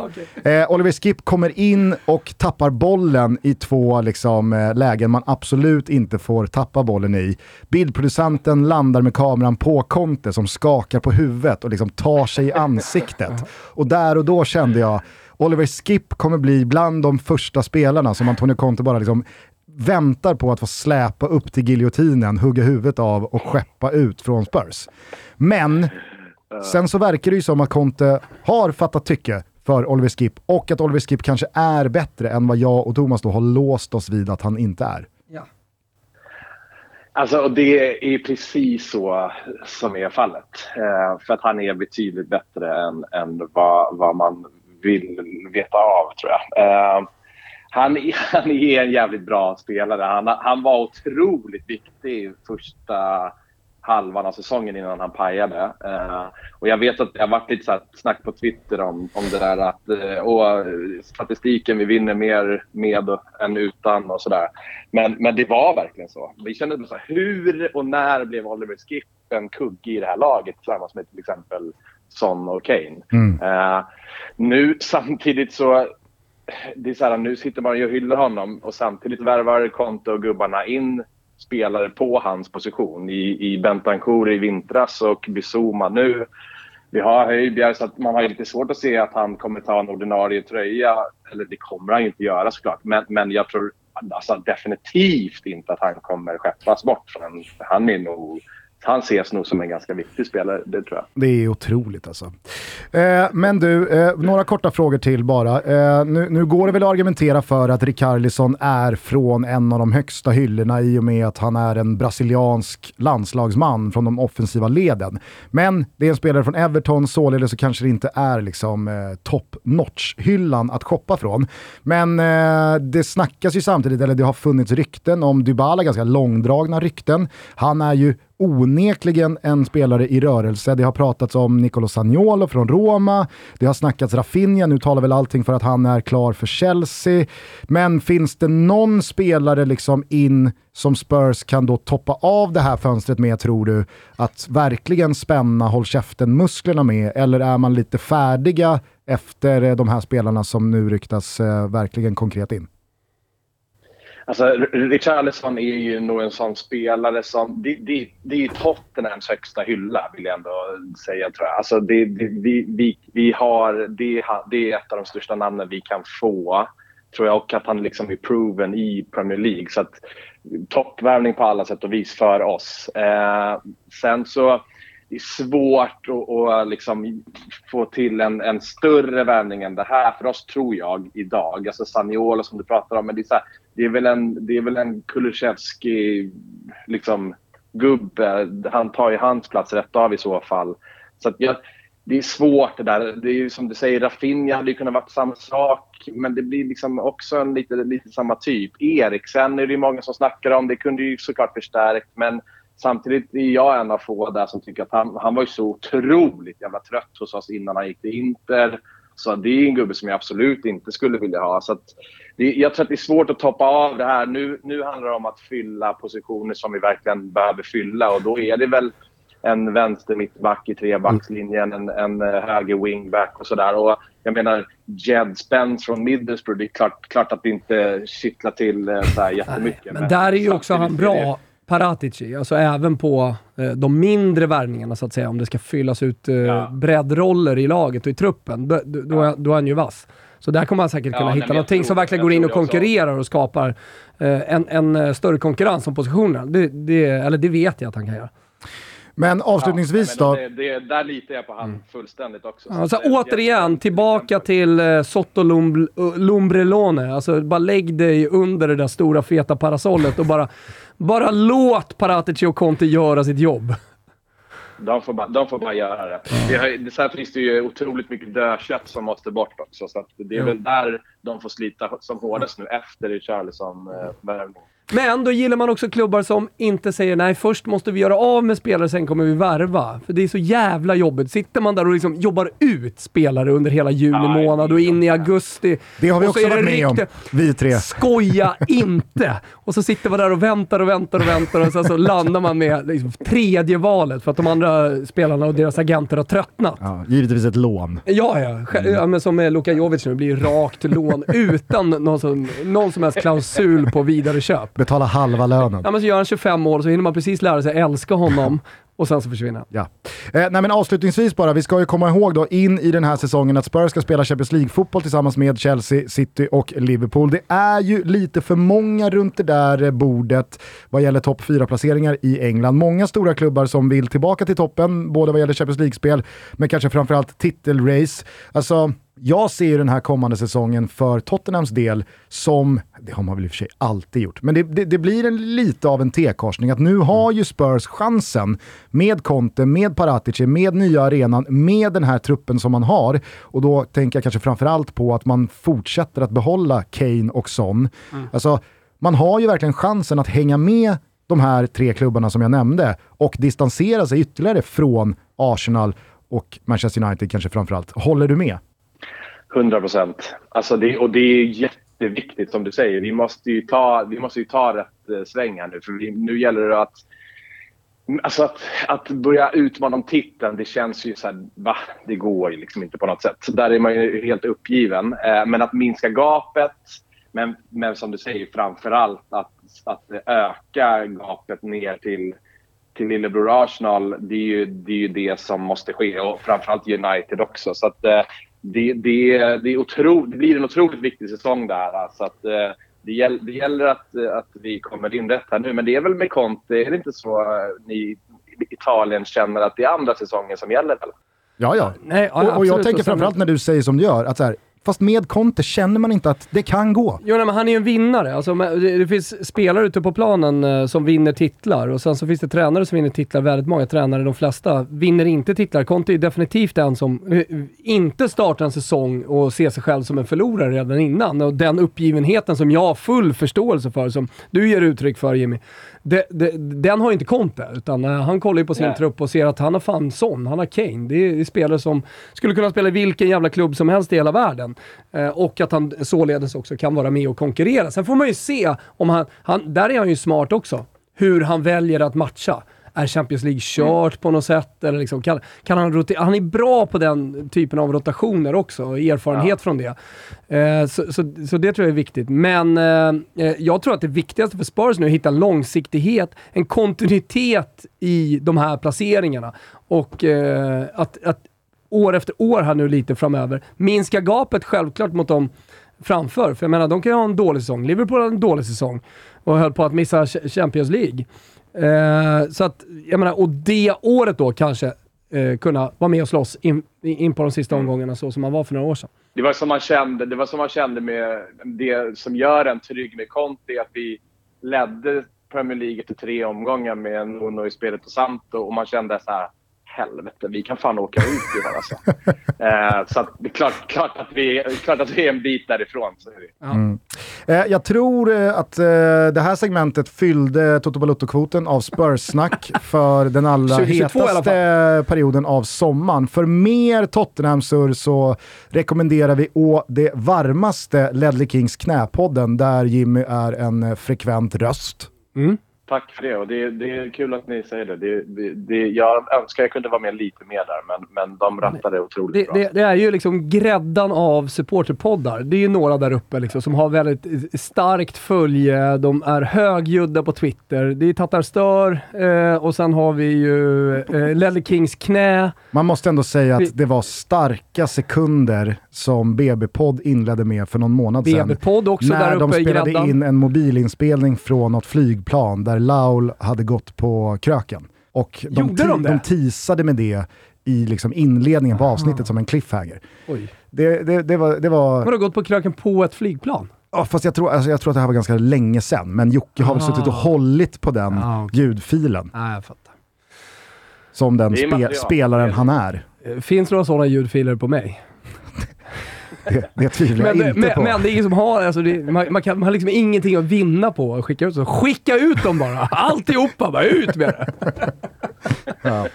Eh, Oliver Skip kommer in och tappar bollen i två liksom, eh, lägen man absolut inte får tappa bollen i. Bildproducenten landar med kameran på Conte som skakar på huvudet och liksom tar sig i ansiktet. Och där och då kände jag, Oliver Skip kommer bli bland de första spelarna som Antonio Conte bara liksom väntar på att få släpa upp till giljotinen, hugga huvudet av och skeppa ut från Spurs. Men Sen så verkar det ju som att Conte har fattat tycke för Oliver Skip och att Oliver Skip kanske är bättre än vad jag och Thomas då har låst oss vid att han inte är. Alltså, och det är precis så som är fallet. Eh, för att han är betydligt bättre än, än vad, vad man vill veta av, tror jag. Eh, han, är- han är en jävligt bra spelare. Han, han var otroligt viktig första halvan av säsongen innan han pajade. Eh, och jag vet att det har varit lite så här snack på Twitter om, om det där att eh, och eh, statistiken, vi vinner mer med än utan och sådär. Men, men det var verkligen så. Vi kände så här, hur och när blev Oliver Skipp en kugge i det här laget tillsammans med till exempel Son och Kane? Mm. Eh, nu samtidigt så det är så här, nu sitter man och hyllar honom och samtidigt värvar Conte och gubbarna in spelare på hans position. I, i Bentancourt i vintras och Bizuma nu. Vi har Höjbjerg så man har lite svårt att se att han kommer ta en ordinarie tröja. Eller det kommer han ju inte göra såklart. Men, men jag tror alltså, definitivt inte att han kommer skeppas bort. Från, han är nog han ses nog som en ganska viktig spelare, det tror jag. Det är otroligt alltså. Eh, men du, eh, några korta frågor till bara. Eh, nu, nu, går det väl att argumentera för att Rikarlison är från en av de högsta hyllorna i och med att han är en brasiliansk landslagsman från de offensiva leden. Men det är en spelare från Everton, således så kanske det inte är liksom eh, top notch-hyllan att shoppa från. Men eh, det snackas ju samtidigt, eller det har funnits rykten om Dybala, ganska långdragna rykten. Han är ju onekligen en spelare i rörelse. Det har pratats om Nicolo Sagnolo från Roma, det har snackats Rafinha, nu talar väl allting för att han är klar för Chelsea. Men finns det någon spelare liksom in som Spurs kan då toppa av det här fönstret med, tror du? Att verkligen spänna håll käften-musklerna med, eller är man lite färdiga efter eh, de här spelarna som nu ryktas eh, verkligen konkret in? Alltså, Richarlison är ju nog en sån spelare som... Det, det, det är ju Tottenhams högsta hylla, vill jag ändå säga. Tror jag. Alltså, det, det, vi, vi, vi har, det, det är ett av de största namnen vi kan få. Tror jag och att han liksom är proven i Premier League. Så att, toppvärvning på alla sätt och vis för oss. Eh, sen så det är svårt att, att liksom få till en, en större värvning än det här för oss, tror jag, idag. Alltså Saniolo som du pratar om, men det är, så här, det är väl en, det är väl en Kulusevski liksom, gubbe. Han tar ju hans plats rätt av i så fall. Så jag, det är svårt det där. Det är ju som du säger, Rafinha hade ju kunnat vara samma sak. Men det blir liksom också en lite, lite samma typ. Eriksen är det ju många som snackar om. Det kunde ju såklart förstärkt. Men Samtidigt är jag en av få där som tycker att han, han var ju så otroligt jävla trött hos oss innan han gick till Inter. Så det är en gubbe som jag absolut inte skulle vilja ha. Så det, jag tror att det är svårt att toppa av det här. Nu, nu handlar det om att fylla positioner som vi verkligen behöver fylla och då är det väl en vänster mittback i trebackslinjen, en, en eh, höger wingback och sådär. Och jag menar, Jed Spence från Middlesbrough, det är klart, klart att det inte kittlar till eh, så här jättemycket. Nej, men där är ju också han bra. Paratici, alltså även på eh, de mindre värvningarna så att säga, om det ska fyllas ut eh, ja. breddroller i laget och i truppen, då, då, ja. då är han ju vass. Så där kommer han säkert kunna ja, hitta någonting som verkligen går in och konkurrerar och skapar eh, en, en eh, större konkurrens om positionerna. Det, det, eller det vet jag att han kan göra. Men avslutningsvis ja, då? Det, det, där litar jag på han mm. fullständigt också. Alltså, återigen, tillbaka till eh, Sotto Lumbrelone. Alltså, bara lägg dig under det där stora feta parasollet och bara, bara låt Paratici och Conte göra sitt jobb. De får, bara, de får bara göra det. det har, sen finns det ju otroligt mycket dödkött som måste bort också. Så det är väl där de får slita som hårdast nu efter Richarlison-värvningen. Eh, men då gillar man också klubbar som inte säger nej, först måste vi göra av med spelare, sen kommer vi värva. För det är så jävla jobbigt. Sitter man där och liksom jobbar ut spelare under hela juli månad och in i augusti. Det har vi också varit med om, vi tre. Skoja inte! Och så sitter man där och väntar och väntar och väntar och sen så landar man med liksom tredje valet för att de andra spelarna och deras agenter har tröttnat. Ja, givetvis ett lån. Ja, ja. ja men som med Luka Jovic nu, blir rakt lån utan någon som, någon som helst klausul på vidare köp betala halva lönen. Ja, men så gör han 25 år så hinner man precis lära sig älska honom och sen så försvinner han. Ja. Eh, nej men avslutningsvis bara, vi ska ju komma ihåg då in i den här säsongen att Spurs ska spela Champions League-fotboll tillsammans med Chelsea, City och Liverpool. Det är ju lite för många runt det där bordet vad gäller topp 4-placeringar i England. Många stora klubbar som vill tillbaka till toppen, både vad gäller Champions League-spel, men kanske framförallt titelrace. Alltså, jag ser ju den här kommande säsongen för Tottenhams del som, det har man väl i och för sig alltid gjort, men det, det, det blir en, lite av en T-korsning att nu har ju Spurs chansen med Conte, med Paratici, med nya arenan, med den här truppen som man har. Och då tänker jag kanske framförallt på att man fortsätter att behålla Kane och Son. Mm. Alltså, man har ju verkligen chansen att hänga med de här tre klubbarna som jag nämnde och distansera sig ytterligare från Arsenal och Manchester United kanske framförallt. Håller du med? 100 procent. Alltså det, och det är jätteviktigt som du säger. Vi måste ju ta, vi måste ju ta rätt eh, sväng här nu. För vi, nu gäller det att Alltså att, att börja utmana om titeln, det känns ju så här, va? Det går ju liksom inte på något sätt. Så där är man ju helt uppgiven. Eh, men att minska gapet, men, men som du säger framför allt att, att öka gapet ner till, till lillebror Arsenal, det är, ju, det är ju det som måste ske. Och framförallt United också. Så att, eh, det, det, det, är otro, det blir en otroligt viktig säsong där. Så att, eh, det, gäll, det gäller att, att vi kommer in rätt här nu. Men det är väl med Conte, är det inte så eh, ni i Italien känner att det är andra säsongen som gäller? Eller? Ja, ja. Nej, ja, och, och jag tänker framförallt när du säger som du gör, att så här, fast med Conte känner man inte att det kan gå. Jo, nej, men han är ju en vinnare. Alltså, det, finns spelare ute på planen eh, som vinner titlar och sen så finns det tränare som vinner titlar. Väldigt många tränare, de flesta, vinner inte titlar. Conte är ju definitivt den som eh, inte startar en säsong och ser sig själv som en förlorare redan innan. Och den uppgivenheten som jag har full förståelse för, som du ger uttryck för Jimmy, det, det, den har inte Conte. Utan eh, han kollar ju på sin Nej. trupp och ser att han har fan Son, han har Kane. Det är, det är spelare som skulle kunna spela i vilken jävla klubb som helst i hela världen. Eh, och att han således också kan vara med och konkurrera. Sen får man ju se om han, han där är han ju smart också, hur han väljer att matcha. Är Champions League kört på något sätt? Eller liksom, kan, kan han, rotera? han är bra på den typen av rotationer också, och erfarenhet från det. Eh, så, så, så det tror jag är viktigt. Men eh, eh, jag tror att det viktigaste för Spurs nu är att hitta en långsiktighet, en kontinuitet i de här placeringarna. Och eh, att, att år efter år här nu lite framöver. Minska gapet självklart mot dem framför. För jag menar, de kan ju ha en dålig säsong. Liverpool har en dålig säsong och höll på att missa Ch- Champions League. Eh, så att, jag menar, och det året då kanske eh, kunna vara med och slåss in, in på de sista omgångarna så som man var för några år sedan. Det var som man kände, det var som man kände med det som gör en trygg med Conte, att vi ledde Premier League efter tre omgångar med Nuno i spelet och Santo och man kände så här helvete, vi kan fan åka ut i år alltså. eh, så att det är klart, klart, att vi, klart att vi är en bit därifrån. Så är det. Eh, jag tror eh, att eh, det här segmentet fyllde Toto Balotto-kvoten av Spurs-snack för den allra 2022 i alla hetaste perioden av sommaren. För mer Tottenham-surr så rekommenderar vi å det varmaste Ledley Kings knäpodden där Jimmy är en eh, frekvent röst. Tack för det. Och det, det är kul att ni säger det. det, det, det jag önskar jag kunde vara med lite mer där, men, men de rattade otroligt Det, bra. det, det är ju liksom gräddan av supporterpoddar. Det är ju några där uppe liksom som har väldigt starkt följe, de är högljudda på Twitter. Det är Tatar Stör eh, och sen har vi ju eh, Ledley Kings knä. Man måste ändå säga att det var starka sekunder som BB-podd inledde med för någon månad sedan. BB-podd också där När uppe de i spelade gräddan. in en mobilinspelning från något flygplan där Laul hade gått på kröken. Och de, Gjorde de det? de teasade med det i liksom inledningen på Ah. avsnittet som en cliffhanger. Oj. Det, det, det var... Det var Har du gått på kröken på ett flygplan? ja, fast jag tror, alltså, jag tror att det här var ganska länge sedan, men Jocke har väl Ah. suttit och hållit på den Ah, okej. ljudfilen Nej, jag fattar. som den spe, material. spelaren han är. Finns det några sådana ljudfiler på mig? Det, det tvivlar jag Men, inte men, på. men det är ingen som har, alltså det, man, man, kan, man har liksom ingenting att vinna på att skicka ut så Skicka ut dem bara! Alltihopa, bara ut med det! ja.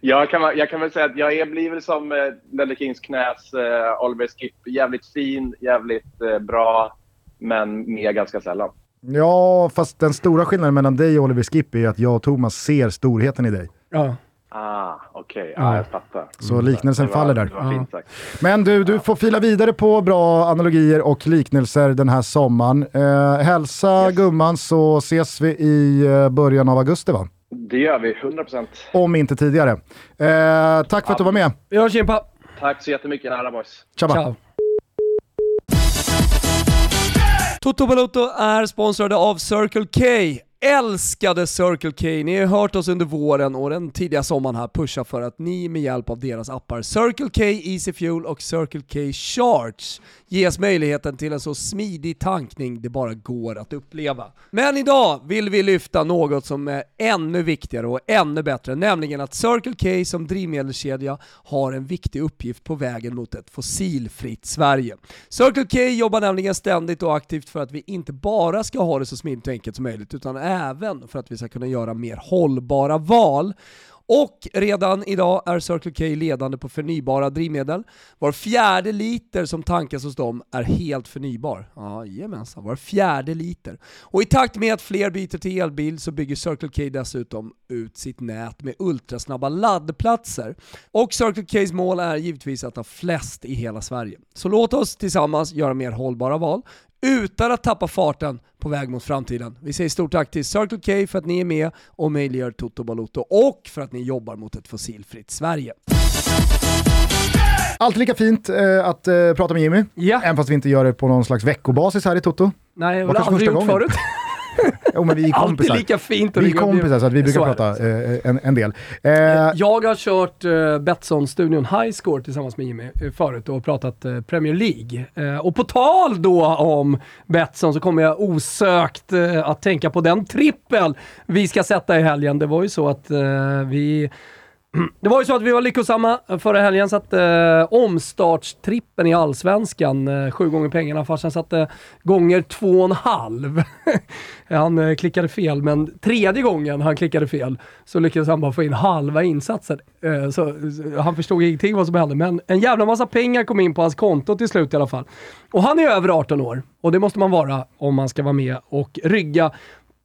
Jag kan, jag kan väl säga att jag är, blir väl som eh, Ledley Kings knäs eh, Oliver Skip. Jävligt fin, jävligt eh, bra, men med ganska sällan. ja, fast den stora skillnaden mellan dig och Oliver Skip är att jag och Thomas ser storheten i dig. Ja. Ah, okej. Ja. Ja, jag fattar. Så liknelsen var- faller där. Sagt. Men du, du får fila vidare på bra analogier och liknelser den här sommaren. Eh, hälsa Yes. gumman så ses vi i eh, början av augusti va? Det gör vi, 100 procent. Om inte tidigare. Eh, tack för att du var med. Vi hörs Kimpa! Tack så jättemycket, nära boys. Tjaba. Ciao! Toto Balotto är sponsrade av Circle K. Älskade Circle K! Ni har hört oss under våren och den tidiga sommaren här pusha för att ni med hjälp av deras appar Circle K Easy Fuel och Circle K Charge ges möjligheten till en så smidig tankning det bara går att uppleva. Men idag vill vi lyfta något som är ännu viktigare och ännu bättre, nämligen att Circle K som drivmedelskedja har en viktig uppgift på vägen mot ett fossilfritt Sverige. Circle K jobbar nämligen ständigt och aktivt för att vi inte bara ska ha det så smidigt och enkelt som möjligt, utan även för att vi ska kunna göra mer hållbara val. Och redan idag är Circle K ledande på förnybara drivmedel. Var fjärde liter som tankas hos dem är helt förnybar. Jajamensan, var fjärde liter. Och i takt med att fler byter till elbil så bygger Circle K dessutom ut sitt nät med ultrasnabba laddplatser. Och Circle K's mål är givetvis att ha flest i hela Sverige. Så låt oss tillsammans göra mer hållbara val utan att tappa farten på väg mot framtiden. Vi säger stort tack till Circle K för att ni är med och möjliggör Toto Balotto och för att ni jobbar mot ett fossilfritt Sverige. Alltid lika fint eh, att eh, prata med Jimmy, Ja. även fast vi inte gör det på någon slags veckobasis här i Toto. Nej, jag Var har kanske aldrig gjort gången. förut. Jo men vi är Alltid kompisar. lika fint. Vi är kompisar så att vi brukar Så prata eh, en, en del. Eh, Jag har kört uh, Betsson-studion Highscore tillsammans med Jimmy eh, förut och pratat eh, Premier League. Eh, och på tal då om Betsson så kommer jag osökt eh, att tänka på den trippel vi ska sätta i helgen. Det var ju så att eh, vi det var ju så att vi var lyckosamma eh, förra helgen, satte eh, omstartstrippen i Allsvenskan, eh, sju gånger pengarna, farsan satte gånger två och en halv. han eh, klickade fel, men tredje gången han klickade fel så lyckades han bara få in halva insatsen. Eh, så, så, han förstod ingenting vad som hände, men en jävla massa pengar kom in på hans konto till slut i alla fall. Och han är över 18 år, och det måste man vara om man ska vara med och rygga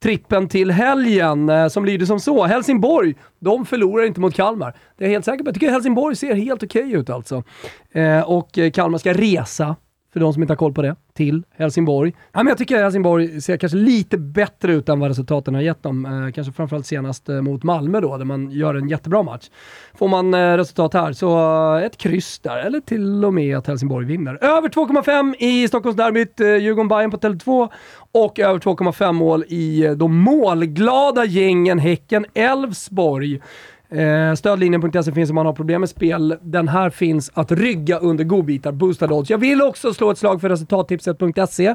trippen till helgen eh, som lyder som så. Helsingborg, de förlorar inte mot Kalmar. Det är jag helt säker på. Jag tycker Helsingborg ser helt okej ut alltså. Eh, och eh, Kalmar ska resa, för de som inte har koll på det, till Helsingborg. Ja, men jag tycker att Helsingborg ser kanske lite bättre ut än vad resultaten har gett dem. Eh, kanske framförallt senast eh, mot Malmö då, där man gör en jättebra match. Får man eh, resultat här, så eh, ett kryss där, eller till och med att Helsingborg vinner. Över 2,5 i Stockholmsderbyt, eh, Djurgården-Bayern på Tele2 och över 2,5 mål i eh, de målglada gängen Häcken-Elfsborg. Eh, stödlinjen.se finns om man har problem med spel. Den här finns att rygga under godbitar, boostad odds. Jag vill också slå ett slag för resultattipset.se.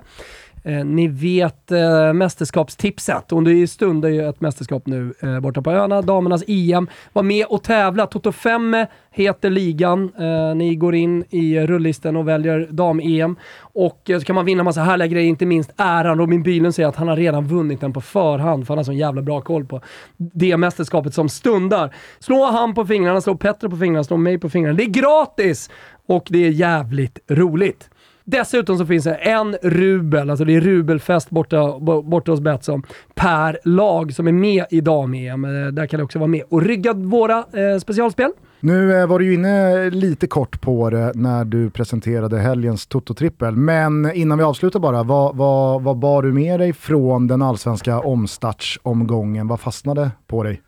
Eh, ni vet eh, mästerskapstipset och det stundar ju ett mästerskap nu eh, borta på öarna. Damernas EM. Var med och tävla. Toto 5 heter ligan. Eh, ni går in i rullisten och väljer dam-EM. Och eh, så kan man vinna massa härliga grejer, inte minst äran. Robin Bylund säger att han har redan vunnit den på förhand, för han har sån jävla bra koll på det mästerskapet som stundar. Slå han på fingrarna, slå Petter på fingrarna, slå mig på fingrarna. Det är gratis! Och det är jävligt roligt. Dessutom så finns det en rubel, alltså det är rubelfest borta, borta hos Betsson, per lag som är med i dam-EM. Eh, där kan du också vara med och rygga våra eh, specialspel. Nu eh, var du ju inne eh, lite kort på det när du presenterade helgens Toto-trippel, men innan vi avslutar bara, vad, vad, vad bar du med dig från den allsvenska omstartsomgången? Vad fastnade på dig?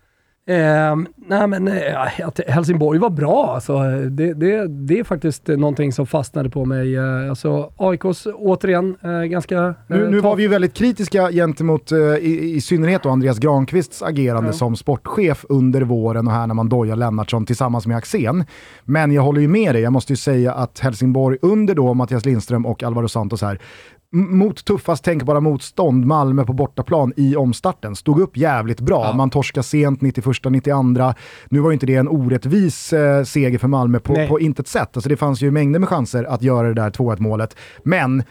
Eh, nej men eh, att Helsingborg var bra alltså. Det, det, det är faktiskt någonting som fastnade på mig. Eh, alltså AIKs, återigen, eh, ganska... eh, Nu, nu var vi ju väldigt kritiska gentemot eh, i, i synnerhet då Andreas Granqvists agerande som sportchef under våren och här när man dojar Lennartsson tillsammans med Axén. Men jag håller ju med dig, jag måste ju säga att Helsingborg under då Mattias Lindström och Alvaro Santos här mot tuffast tänkbara motstånd, Malmö på bortaplan i omstarten, stod upp jävligt bra. Ja. Man torskar sent, 91, 92. Nu var ju inte det en orättvis eh, seger för Malmö på, Nej. på intet sätt. Alltså det fanns ju mängder med chanser att göra det där 2-1 målet. Men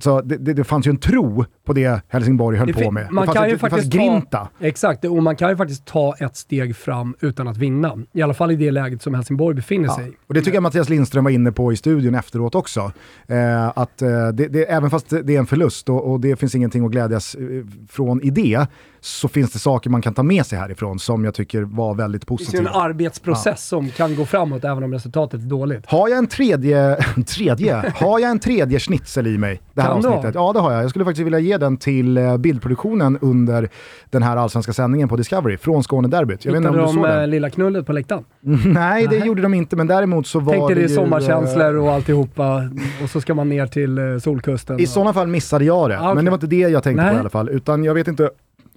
så det, det, det fanns ju en tro på det Helsingborg höll Det på med. man det kan ett- ju det fanns faktiskt grinta. ta, Exakt, och man kan ju faktiskt ta ett steg fram utan att vinna. I alla fall i det läget som Helsingborg befinner Ja. sig i. Och det tycker jag Mattias Lindström var inne på i studion efteråt också. Eh, att eh, det, det, även fast det är en förlust och, och det finns ingenting att glädjas eh, från i det, så finns det saker man kan ta med sig härifrån som jag tycker var väldigt Det finns ju positiva. en arbetsprocess som kan gå framåt även om resultatet är dåligt. Har jag en tredje, tredje, har jag en tredje schnitzel i mig det här Kan du ha? avsnittet? Ja det har jag. Jag skulle faktiskt vilja ge den till eh, bildproduktionen under den här allsvenska sändningen på Discovery från Skånederbyt. Jag vet inte Hittade om du de såg eh, den? lilla knullet på läktaren? Nej det gjorde de inte men däremot så var Tänkte det det är ju, sommarkänslor eh, och alltihopa och så ska man ner till eh, solkusten. I och- sådana fall missade jag det, Ah, okej. men det var inte det jag tänkte Nej. på i alla fall. Utan jag vet inte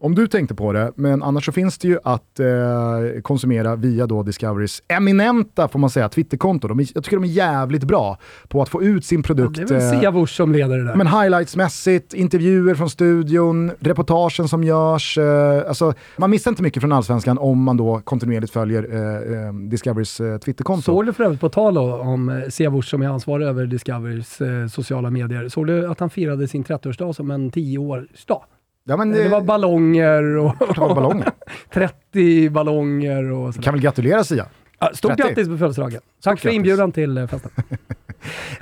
om du tänkte på det, men annars så finns det ju att eh, konsumera via då Discoverys eminenta, får man säga, Twitterkonto. De är, jag tycker de är jävligt bra på att få ut sin produkt. Det är väl eh, Siavush som leder det där. men highlightsmässigt, intervjuer från studion, reportagen som görs. Eh, alltså, man missar inte mycket från Allsvenskan om man då kontinuerligt följer eh, eh, Discoverys eh, Twitterkonto. Såg du för övrigt på tal om Siavush som är ansvarig över Discoverys eh, sociala medier, såg du att han firade sin 30-årsdag som en 10-årsdag? Ja, men, Det var eh, ballonger och det var ballonger. 30 ballonger och sådär. Kan väl gratulera Sia. Stort 30. grattis på födelsedagen. Tack för inbjudan till eh, festen.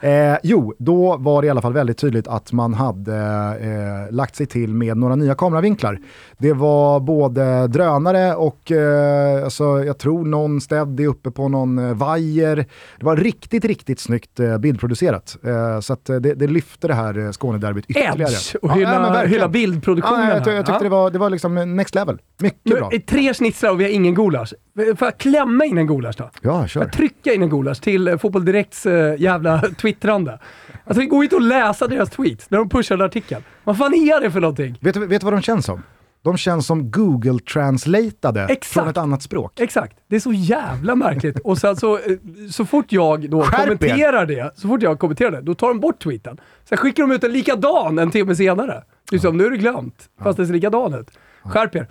Eh, jo, då var det i alla fall väldigt tydligt att man hade eh, lagt sig till med några nya kameravinklar. Det var både drönare och eh, alltså, jag tror någon steady uppe på någon eh, vajer. Det var riktigt, riktigt snyggt eh, bildproducerat. Eh, så det, det lyfte det här eh, Skånederbyt ytterligare. Edge och hylla, ja, men hylla bildproduktionen. Ja, jag, jag tyckte Ja. det var, det var liksom next level. Mycket bra. Nu, tre schnitzlar och vi har ingen gulasch. Får jag klämma in en gulasch då? Ja, kör. jag trycka in en gulasch till eh, Fotboll Direkts eh, jävla twittrande? Alltså det går inte att läsa deras tweets när de pushar en artikel. Vad fan är det för någonting? Vet, du- vet du vad de känns som? De känns som Google-translatade från ett annat språk. Exakt. Det är så jävla märkligt. Och sen så, eh, så fort jag då Skärp er. kommenterar det, så fort jag kommenterar det, då tar de bort tweeten. Sen skickar de ut en likadan en timme senare. Det är som, nu är det glömt, fast det ser likadan ut. Skärp er.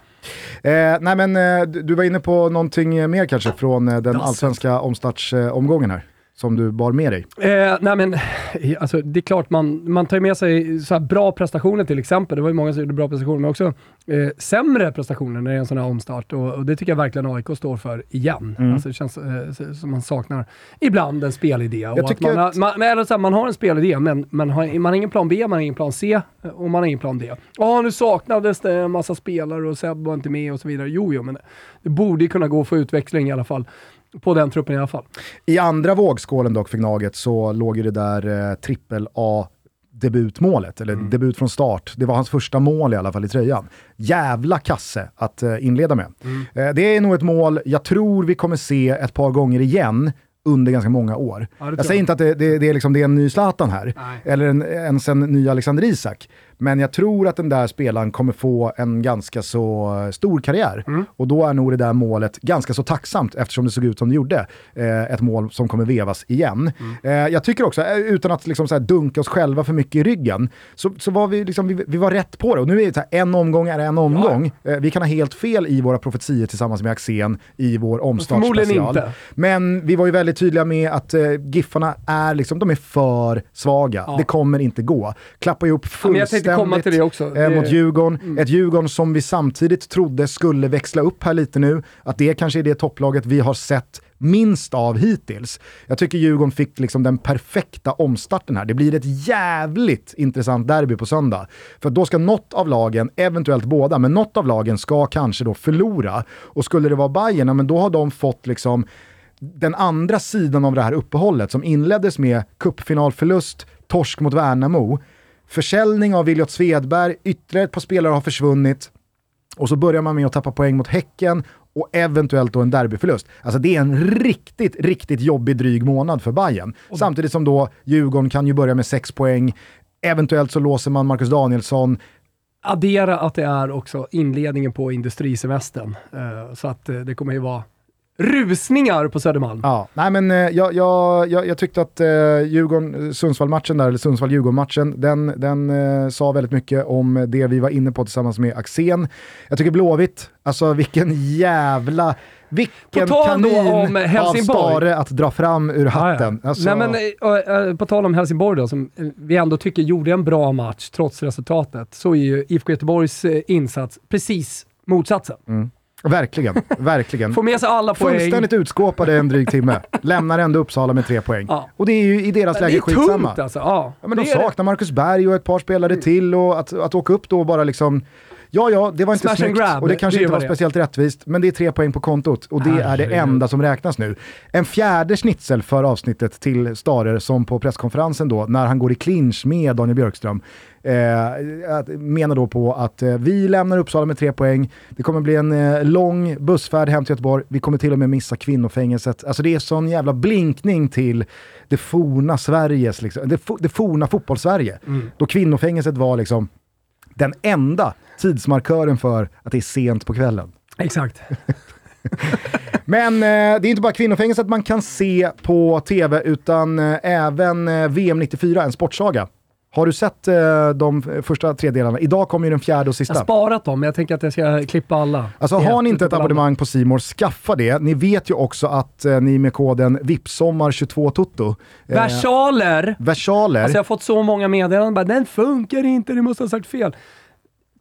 Eh, nej men eh, du var inne på någonting mer kanske från eh, den allsvenska omstartsomgången här, som du bar med dig. Eh, nej men, alltså, det är klart man, man tar med sig så bra prestationer till exempel. Det var ju många som gjorde bra prestationer, men också eh, sämre prestationer när det är en sån här omstart. Och, och det tycker jag verkligen AIK står för igen. Mm. Alltså, det känns eh, som man saknar ibland en spelidé. Och att man, har- att- man, eller så här, man har en spelidé, men man har, man har ingen plan B, man har ingen plan C eh, och man har ingen plan D. Ja, nu saknades det en massa spelare och Seb var inte med och så vidare. Jo, jo, men det borde ju kunna gå att få utväxling i alla fall. På den truppen i alla fall. I andra vågskålen dock för Gnaget så låg ju det där eh, trippel A debutmålet, eller debut från start. Det var hans första mål i alla fall i tröjan. Jävla kasse att eh, inleda med. Eh, det är nog ett mål jag tror vi kommer se ett par gånger igen under ganska många år. Ja, jag säger jag. inte att det, det, det, är liksom, det är en ny Zlatan här, Nej. eller en, ens en ny Alexander Isak. Men jag tror att den där spelaren kommer få en ganska så stor karriär. Mm. Och då är nog det där målet ganska så tacksamt eftersom det såg ut som det gjorde. Eh, ett mål som kommer vevas igen. Mm. Eh, jag tycker också, eh, utan att liksom så dunka oss själva för mycket i ryggen, så, så var vi, liksom, vi, vi var rätt på det. Och nu är det så här, en omgång är en omgång. Eh, vi kan ha helt fel i våra profetier tillsammans med Axén i vår omstartsspecial. Men vi var ju väldigt tydliga med att eh, Giffarna är, liksom, de är för svaga. Ja. Det kommer inte gå. Ja, men jag fullständigt komma till det också. eh, Det- Mm. mot Djurgården. Ett Djurgården som vi samtidigt trodde skulle växla upp här lite nu. Att det kanske är det topplaget vi har sett minst av hittills. Jag tycker Djurgården fick liksom den perfekta omstarten här. Det blir ett jävligt intressant derby på söndag. För då ska något av lagen, eventuellt båda, men något av lagen ska kanske då förlora. Och skulle det vara Bayern, ja, men då har de fått liksom den andra sidan av det här uppehållet som inleddes med cupfinalförlust, torsk mot Värnamo, försäljning av Viljot Svedberg, ytterligare ett par spelare har försvunnit och så börjar man med att tappa poäng mot Häcken och eventuellt då en derbyförlust. Alltså det är en riktigt, riktigt jobbig dryg månad för Bayern. Samtidigt som då Djurgården kan ju börja med sex poäng, eventuellt så låser man Marcus Danielsson. addera att det är också inledningen på industrisemestern. Eh, så att eh, det kommer ju vara rusningar på Södermalm. Ja, nej men eh, jag, jag, jag, jag tyckte att eh, Djurgården-Sundsvall-matchen där, eller Sundsvall-Djurgården-matchen, den, den eh, sa väldigt mycket om det vi var inne på tillsammans med Axén. Jag tycker Blåvitt, alltså vilken jävla, vilken På tal kanin om Helsingborg. Att dra fram ur hatten. Alltså, Nej, men, eh, eh, på tal om Helsingborg då, som eh, vi ändå tycker gjorde en bra match trots resultatet, så är ju IFK Göteborgs eh, insats precis motsatsen. Verkligen, verkligen. Får med sig alla poäng. Fullständigt utskåpade en dryg timme. Lämnar ändå Uppsala med tre poäng. Ja. Och det är ju i deras Men det läge är skitsamma. tungt alltså. Ja, Ja, men de det är det. saknar Marcus Berg och ett par spelare till och att, att åka upp då och bara liksom Ja, ja, det var inte Smash snyggt grab, och det kanske det inte var är. speciellt rättvist, men det är tre poäng på kontot och det är det enda som räknas nu. En fjärde schnitzel för avsnittet till Starer som på presskonferensen då, när han går i clinch med Daniel Björkström, eh, menar då på att eh, vi lämnar Uppsala med tre poäng, det kommer bli en eh, lång bussfärd hem till Göteborg, vi kommer till och med missa kvinnofängelset. Alltså det är sån jävla blinkning till det forna Sveriges, liksom, det, fo- det forna fotbollssverige. Då kvinnofängelset var liksom den enda tidsmarkören för att det är sent på kvällen. Exakt. Men eh, det är inte bara kvinnofängelset man kan se på tv, utan eh, även eh, VM 94, en sportsaga. Har du sett eh, de första tre delarna? Idag kommer ju den fjärde och Jag har sista. sparat dem, men jag tänker att jag ska klippa alla. Alltså har ni inte ett abonnemang på Simor, skaffa det. Ni vet ju också att eh, ni med koden VIPSOMMAR22TOTO eh, Versaler! versaler. Alltså jag har fått så många meddelanden bara “den funkar inte, du måste ha sagt fel”.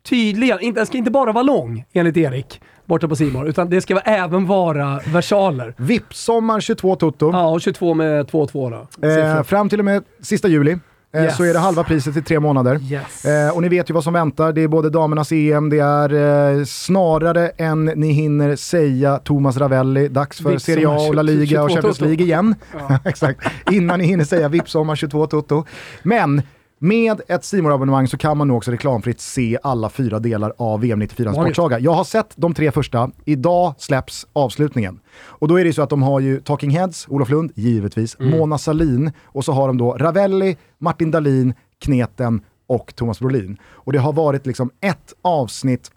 tydligen, inte, den ska inte bara vara lång enligt Erik borta på Simor utan det ska även vara versaler. VIP-sommar 22 Toto. Ja, och 22 med 2-2 då. Eh, fram till och med sista juli. Eh, Yes. Så är det halva priset i tre månader. Yes. Eh, och ni vet ju vad som väntar. Det är både damernas EM, det är eh, snarare än ni hinner säga Thomas Ravelli, dags för Vips Serie A och La Liga och 22 Champions. League igen. Exakt. Innan ni hinner säga VIP-sommar 22 Toto. Men med ett simor abonnemang så kan man nu också reklamfritt se alla fyra delar av VM 94 Magiskt. Sportsaga. Jag har sett de tre första, idag släpps avslutningen. Och då är det ju så att de har ju Talking Heads, Olof Lund, givetvis, Mm. Mona Salin och så har de då Ravelli, Martin Dahlin, Kneten och Thomas Brolin. Och det har varit liksom ett avsnitt,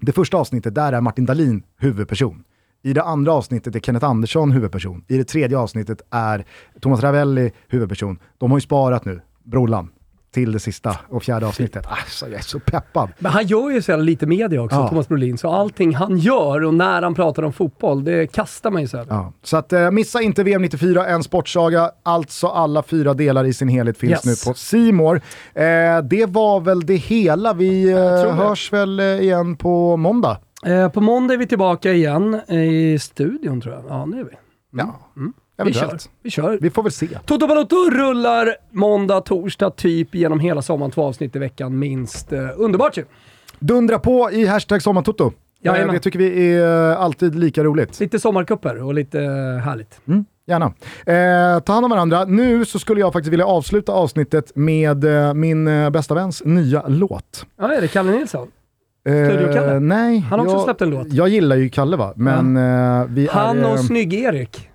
det första avsnittet, där är Martin Dahlin huvudperson. I det andra avsnittet är Kenneth Andersson huvudperson. I det tredje avsnittet är Thomas Ravelli huvudperson. De har ju sparat nu, Brolan, till det sista och fjärde avsnittet. Alltså, jag är så peppad. Men han gör ju så lite media också, Ja. Thomas Brolin. Så allting han gör och när han pratar om fotboll, det kastar man ju så. Ja. Så att, eh, missa inte VM 94, en sportsaga. Alltså alla fyra delar i sin helhet finns Yes. nu på Simor. Eh, det var väl det hela. Vi eh, det. hörs väl eh, igen på måndag. Eh, på måndag är vi tillbaka igen i studion tror jag. Ja, det är vi. Ja, Vi kör. Vi kör. Vi får väl se. Toto Balotto rullar måndag, torsdag, typ genom hela sommaren. Två avsnitt i veckan minst. Eh, underbart ju! Dundra på i hashtag sommartoto. Eh, Jajamän. det tycker vi är eh, alltid lika roligt. Lite sommarkupper och lite härligt. Mm, gärna. Eh, ta hand om varandra. Nu så skulle jag faktiskt vilja avsluta avsnittet med eh, min eh, bästa väns nya låt. Ja, är det Kalle Nilsson? Studio-Kalle? nej. Han har också jag, släppt en låt. Jag gillar ju Kalle va, men eh, vi Han är... och eh, Snygg-Erik.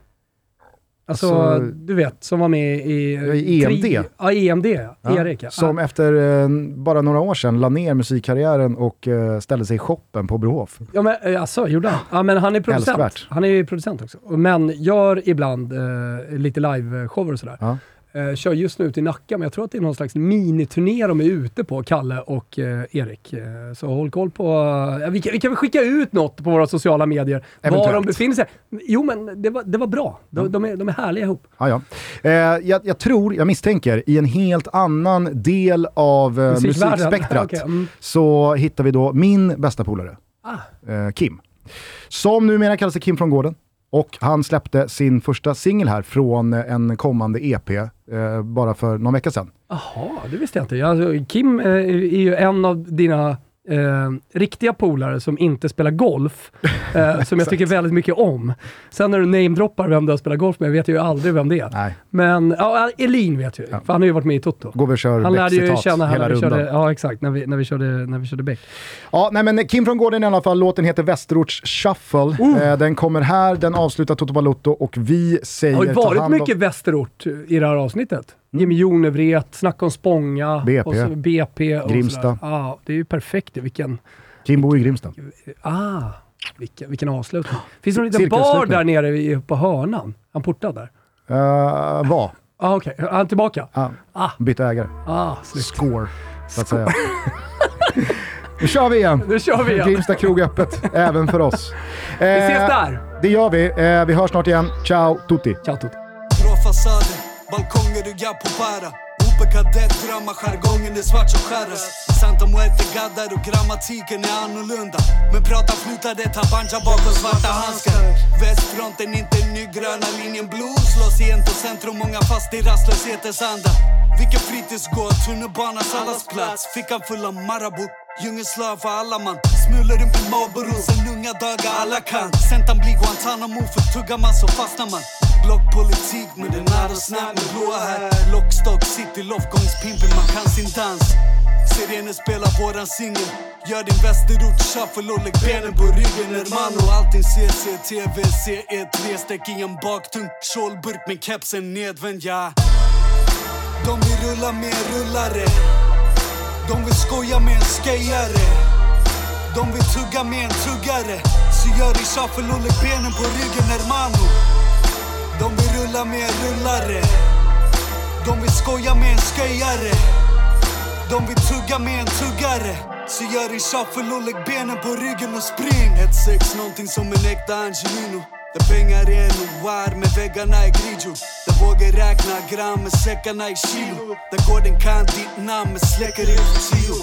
Alltså, Alltså- du vet, som var med i... I EMD. Tri- Ja, EMD. Ja, Erik ja. Som efter eh, bara några år sedan la ner musikkarriären och eh, ställde sig i shoppen på Brohof. Ja men eh, alltså, gjorde han? Ja men han är producent. Älskvärt. Han är ju producent också. Men gör ibland eh, lite live-shower och sådär. Ja. Eh, kör just nu ut i Nacka, men jag tror att det är någon slags miniturné de är ute på, Kalle och eh, Erik. Eh, så håll koll på... ja, vi, kan, vi kan väl skicka ut något på våra sociala medier, var Eventuellt. de befinner sig. Jo men det var, det var bra. De, de, är, de är härliga ihop. Ja, ja. Eh, jag, jag tror, jag misstänker, i en helt annan del av eh, musikspektrat Okej, mm. så hittar vi då min bästa polare, Ah. eh, Kim. Som numera kallar sig Kim från Gården. Och han släppte sin första singel här från en kommande EP eh, bara för någon vecka sedan. Jaha, det visste jag inte. Alltså, Kim eh, är ju en av dina eh, riktiga polare som inte spelar golf, eh, som jag tycker väldigt mycket om. Sen när du namedroppar vem du har spelat golf med vet jag ju aldrig vem det är. Nej, Men ja, Elin vet jag ju, för han har ju varit med i Toto. vi och kör Han lärde ju känna hela när vi rundan. körde, ja exakt, när vi, när vi körde, när vi körde Beck. Ja, nej men Kim från Gården i alla fall, låten heter Västerorts Shuffle. Eh, den kommer här, den avslutar Toto Balotto och vi säger Det har ju varit hand om- mycket västerort i det här avsnittet. Jimmy Jonevret, Snack om Spånga, BP. och så BP och Grimsta. Ja, det är ju perfekt. Vilken, Kim bor i Grimsta. ah, vilken, vilken avslutning. Finns det någon liten bar där nere på hörnan? Han portad där? Uh, vad? Ah, Okej, är han tillbaka? Ja, Ah. bytte ägare. Ah, snyggt. Score, så att säga. nu kör vi igen. Nu kör vi igen. Grimsta krog öppet, även för oss. Vi ses Eh, där! Det gör vi. Eh, vi hörs snart igen. Ciao tutti! Ciao Tutti. Balkonger och jag på para Ope kadett, drömmar, jargongen är svart som skäras Santa Muerte gaddar och grammatiken är annorlunda. Men prata flutar det tar banja bakom svarta handskar. Västfronten inte ny, gröna linjen. Blod Slås igen centrum, många fast i rastlöshetens anda. Vilken fritidsgård, tunnelbanans allas plats. Fickan full av Marabou Djungelslav för alla man. Smulor runt med Marlboro sen unga dagar alla kan. Sentan blir Guantanamo för tuggar man så fastnar man. Blockpolitik med den nära snap med blåa här. Lockstock, city, loftgångspimpen, man kan sin dans. Sirener spelar våran singel. Gör din västerort shuffle och lägg benen på ryggen hermano Allting CCTV, CE3 Stäck i en baktung. Kjolburk med kepsen nedvänd ja. De vill rulla med en rullare. De vill skoja med en skejare. De vill tugga med en tuggare. Så gör din shuffle och lägg benen på ryggen hermano. De vill rulla med en rullare. De vill skoja med en sköjare. De vill tugga med en tuggare. Så gör en shuffle och lägg benen på ryggen och spring. Ett sex, någonting som en äkta Angelino. Där pengar är en oar, med väggarna är grigio. Där vågar räkna gram med säckarna i kilo. Där gården kan ditt namn med släcker i på tio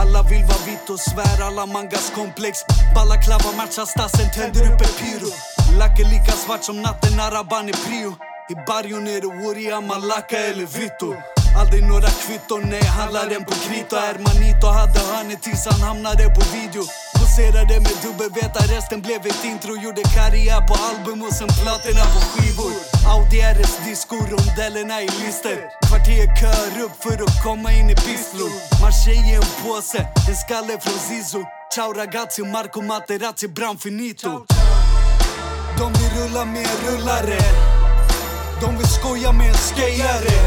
Alla vill vara vitt och svär, alla mangas komplex. Balla Balaklava matchar stassen, tänder upp ett pyro. Lack är lika svart som natten, araban är prio. I barrion är det Woria, Malaka eller Vito. Aldrig några kvitton, nej handlar den på krita Hermanito hade hörnet tills han hamnade på video. Poserade med dubbelveta, resten blev ett intro. Gjorde karriär på album och sen platina på skivor. Audi RS disco, rondellerna i lister. Kvarter kör upp för att komma in i bistro. Marseille i en påse, en skalle från Zizou. Ciao ragazzi, Marco Materazzi, Bram finito de vill rulla med en rullare. De vill skoja med en skejare.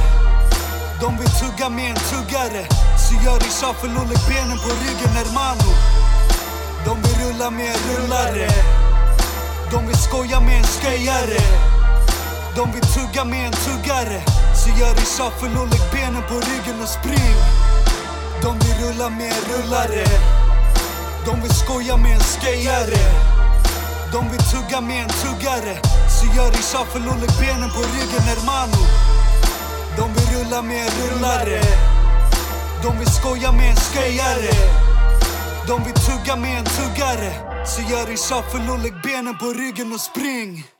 De vill tugga med en tuggare. Så gör i shuffle och lägg benen på ryggen hermano. De vill rulla med en rullare. De vill skoja med en skejare. De vill tugga med en tuggare. Så gör i shuffle och lägg benen på ryggen och spring. De vill rulla med en rullare. De vill skoja med en skejare. De vill tugga med en tuggare. Så gör i shuffle och lägg benen på ryggen hermano. De vill rulla med en rullare. De vill skoja med en sköjare De vill tugga med en tuggare. Så gör i shuffle och lägg benen på ryggen och spring.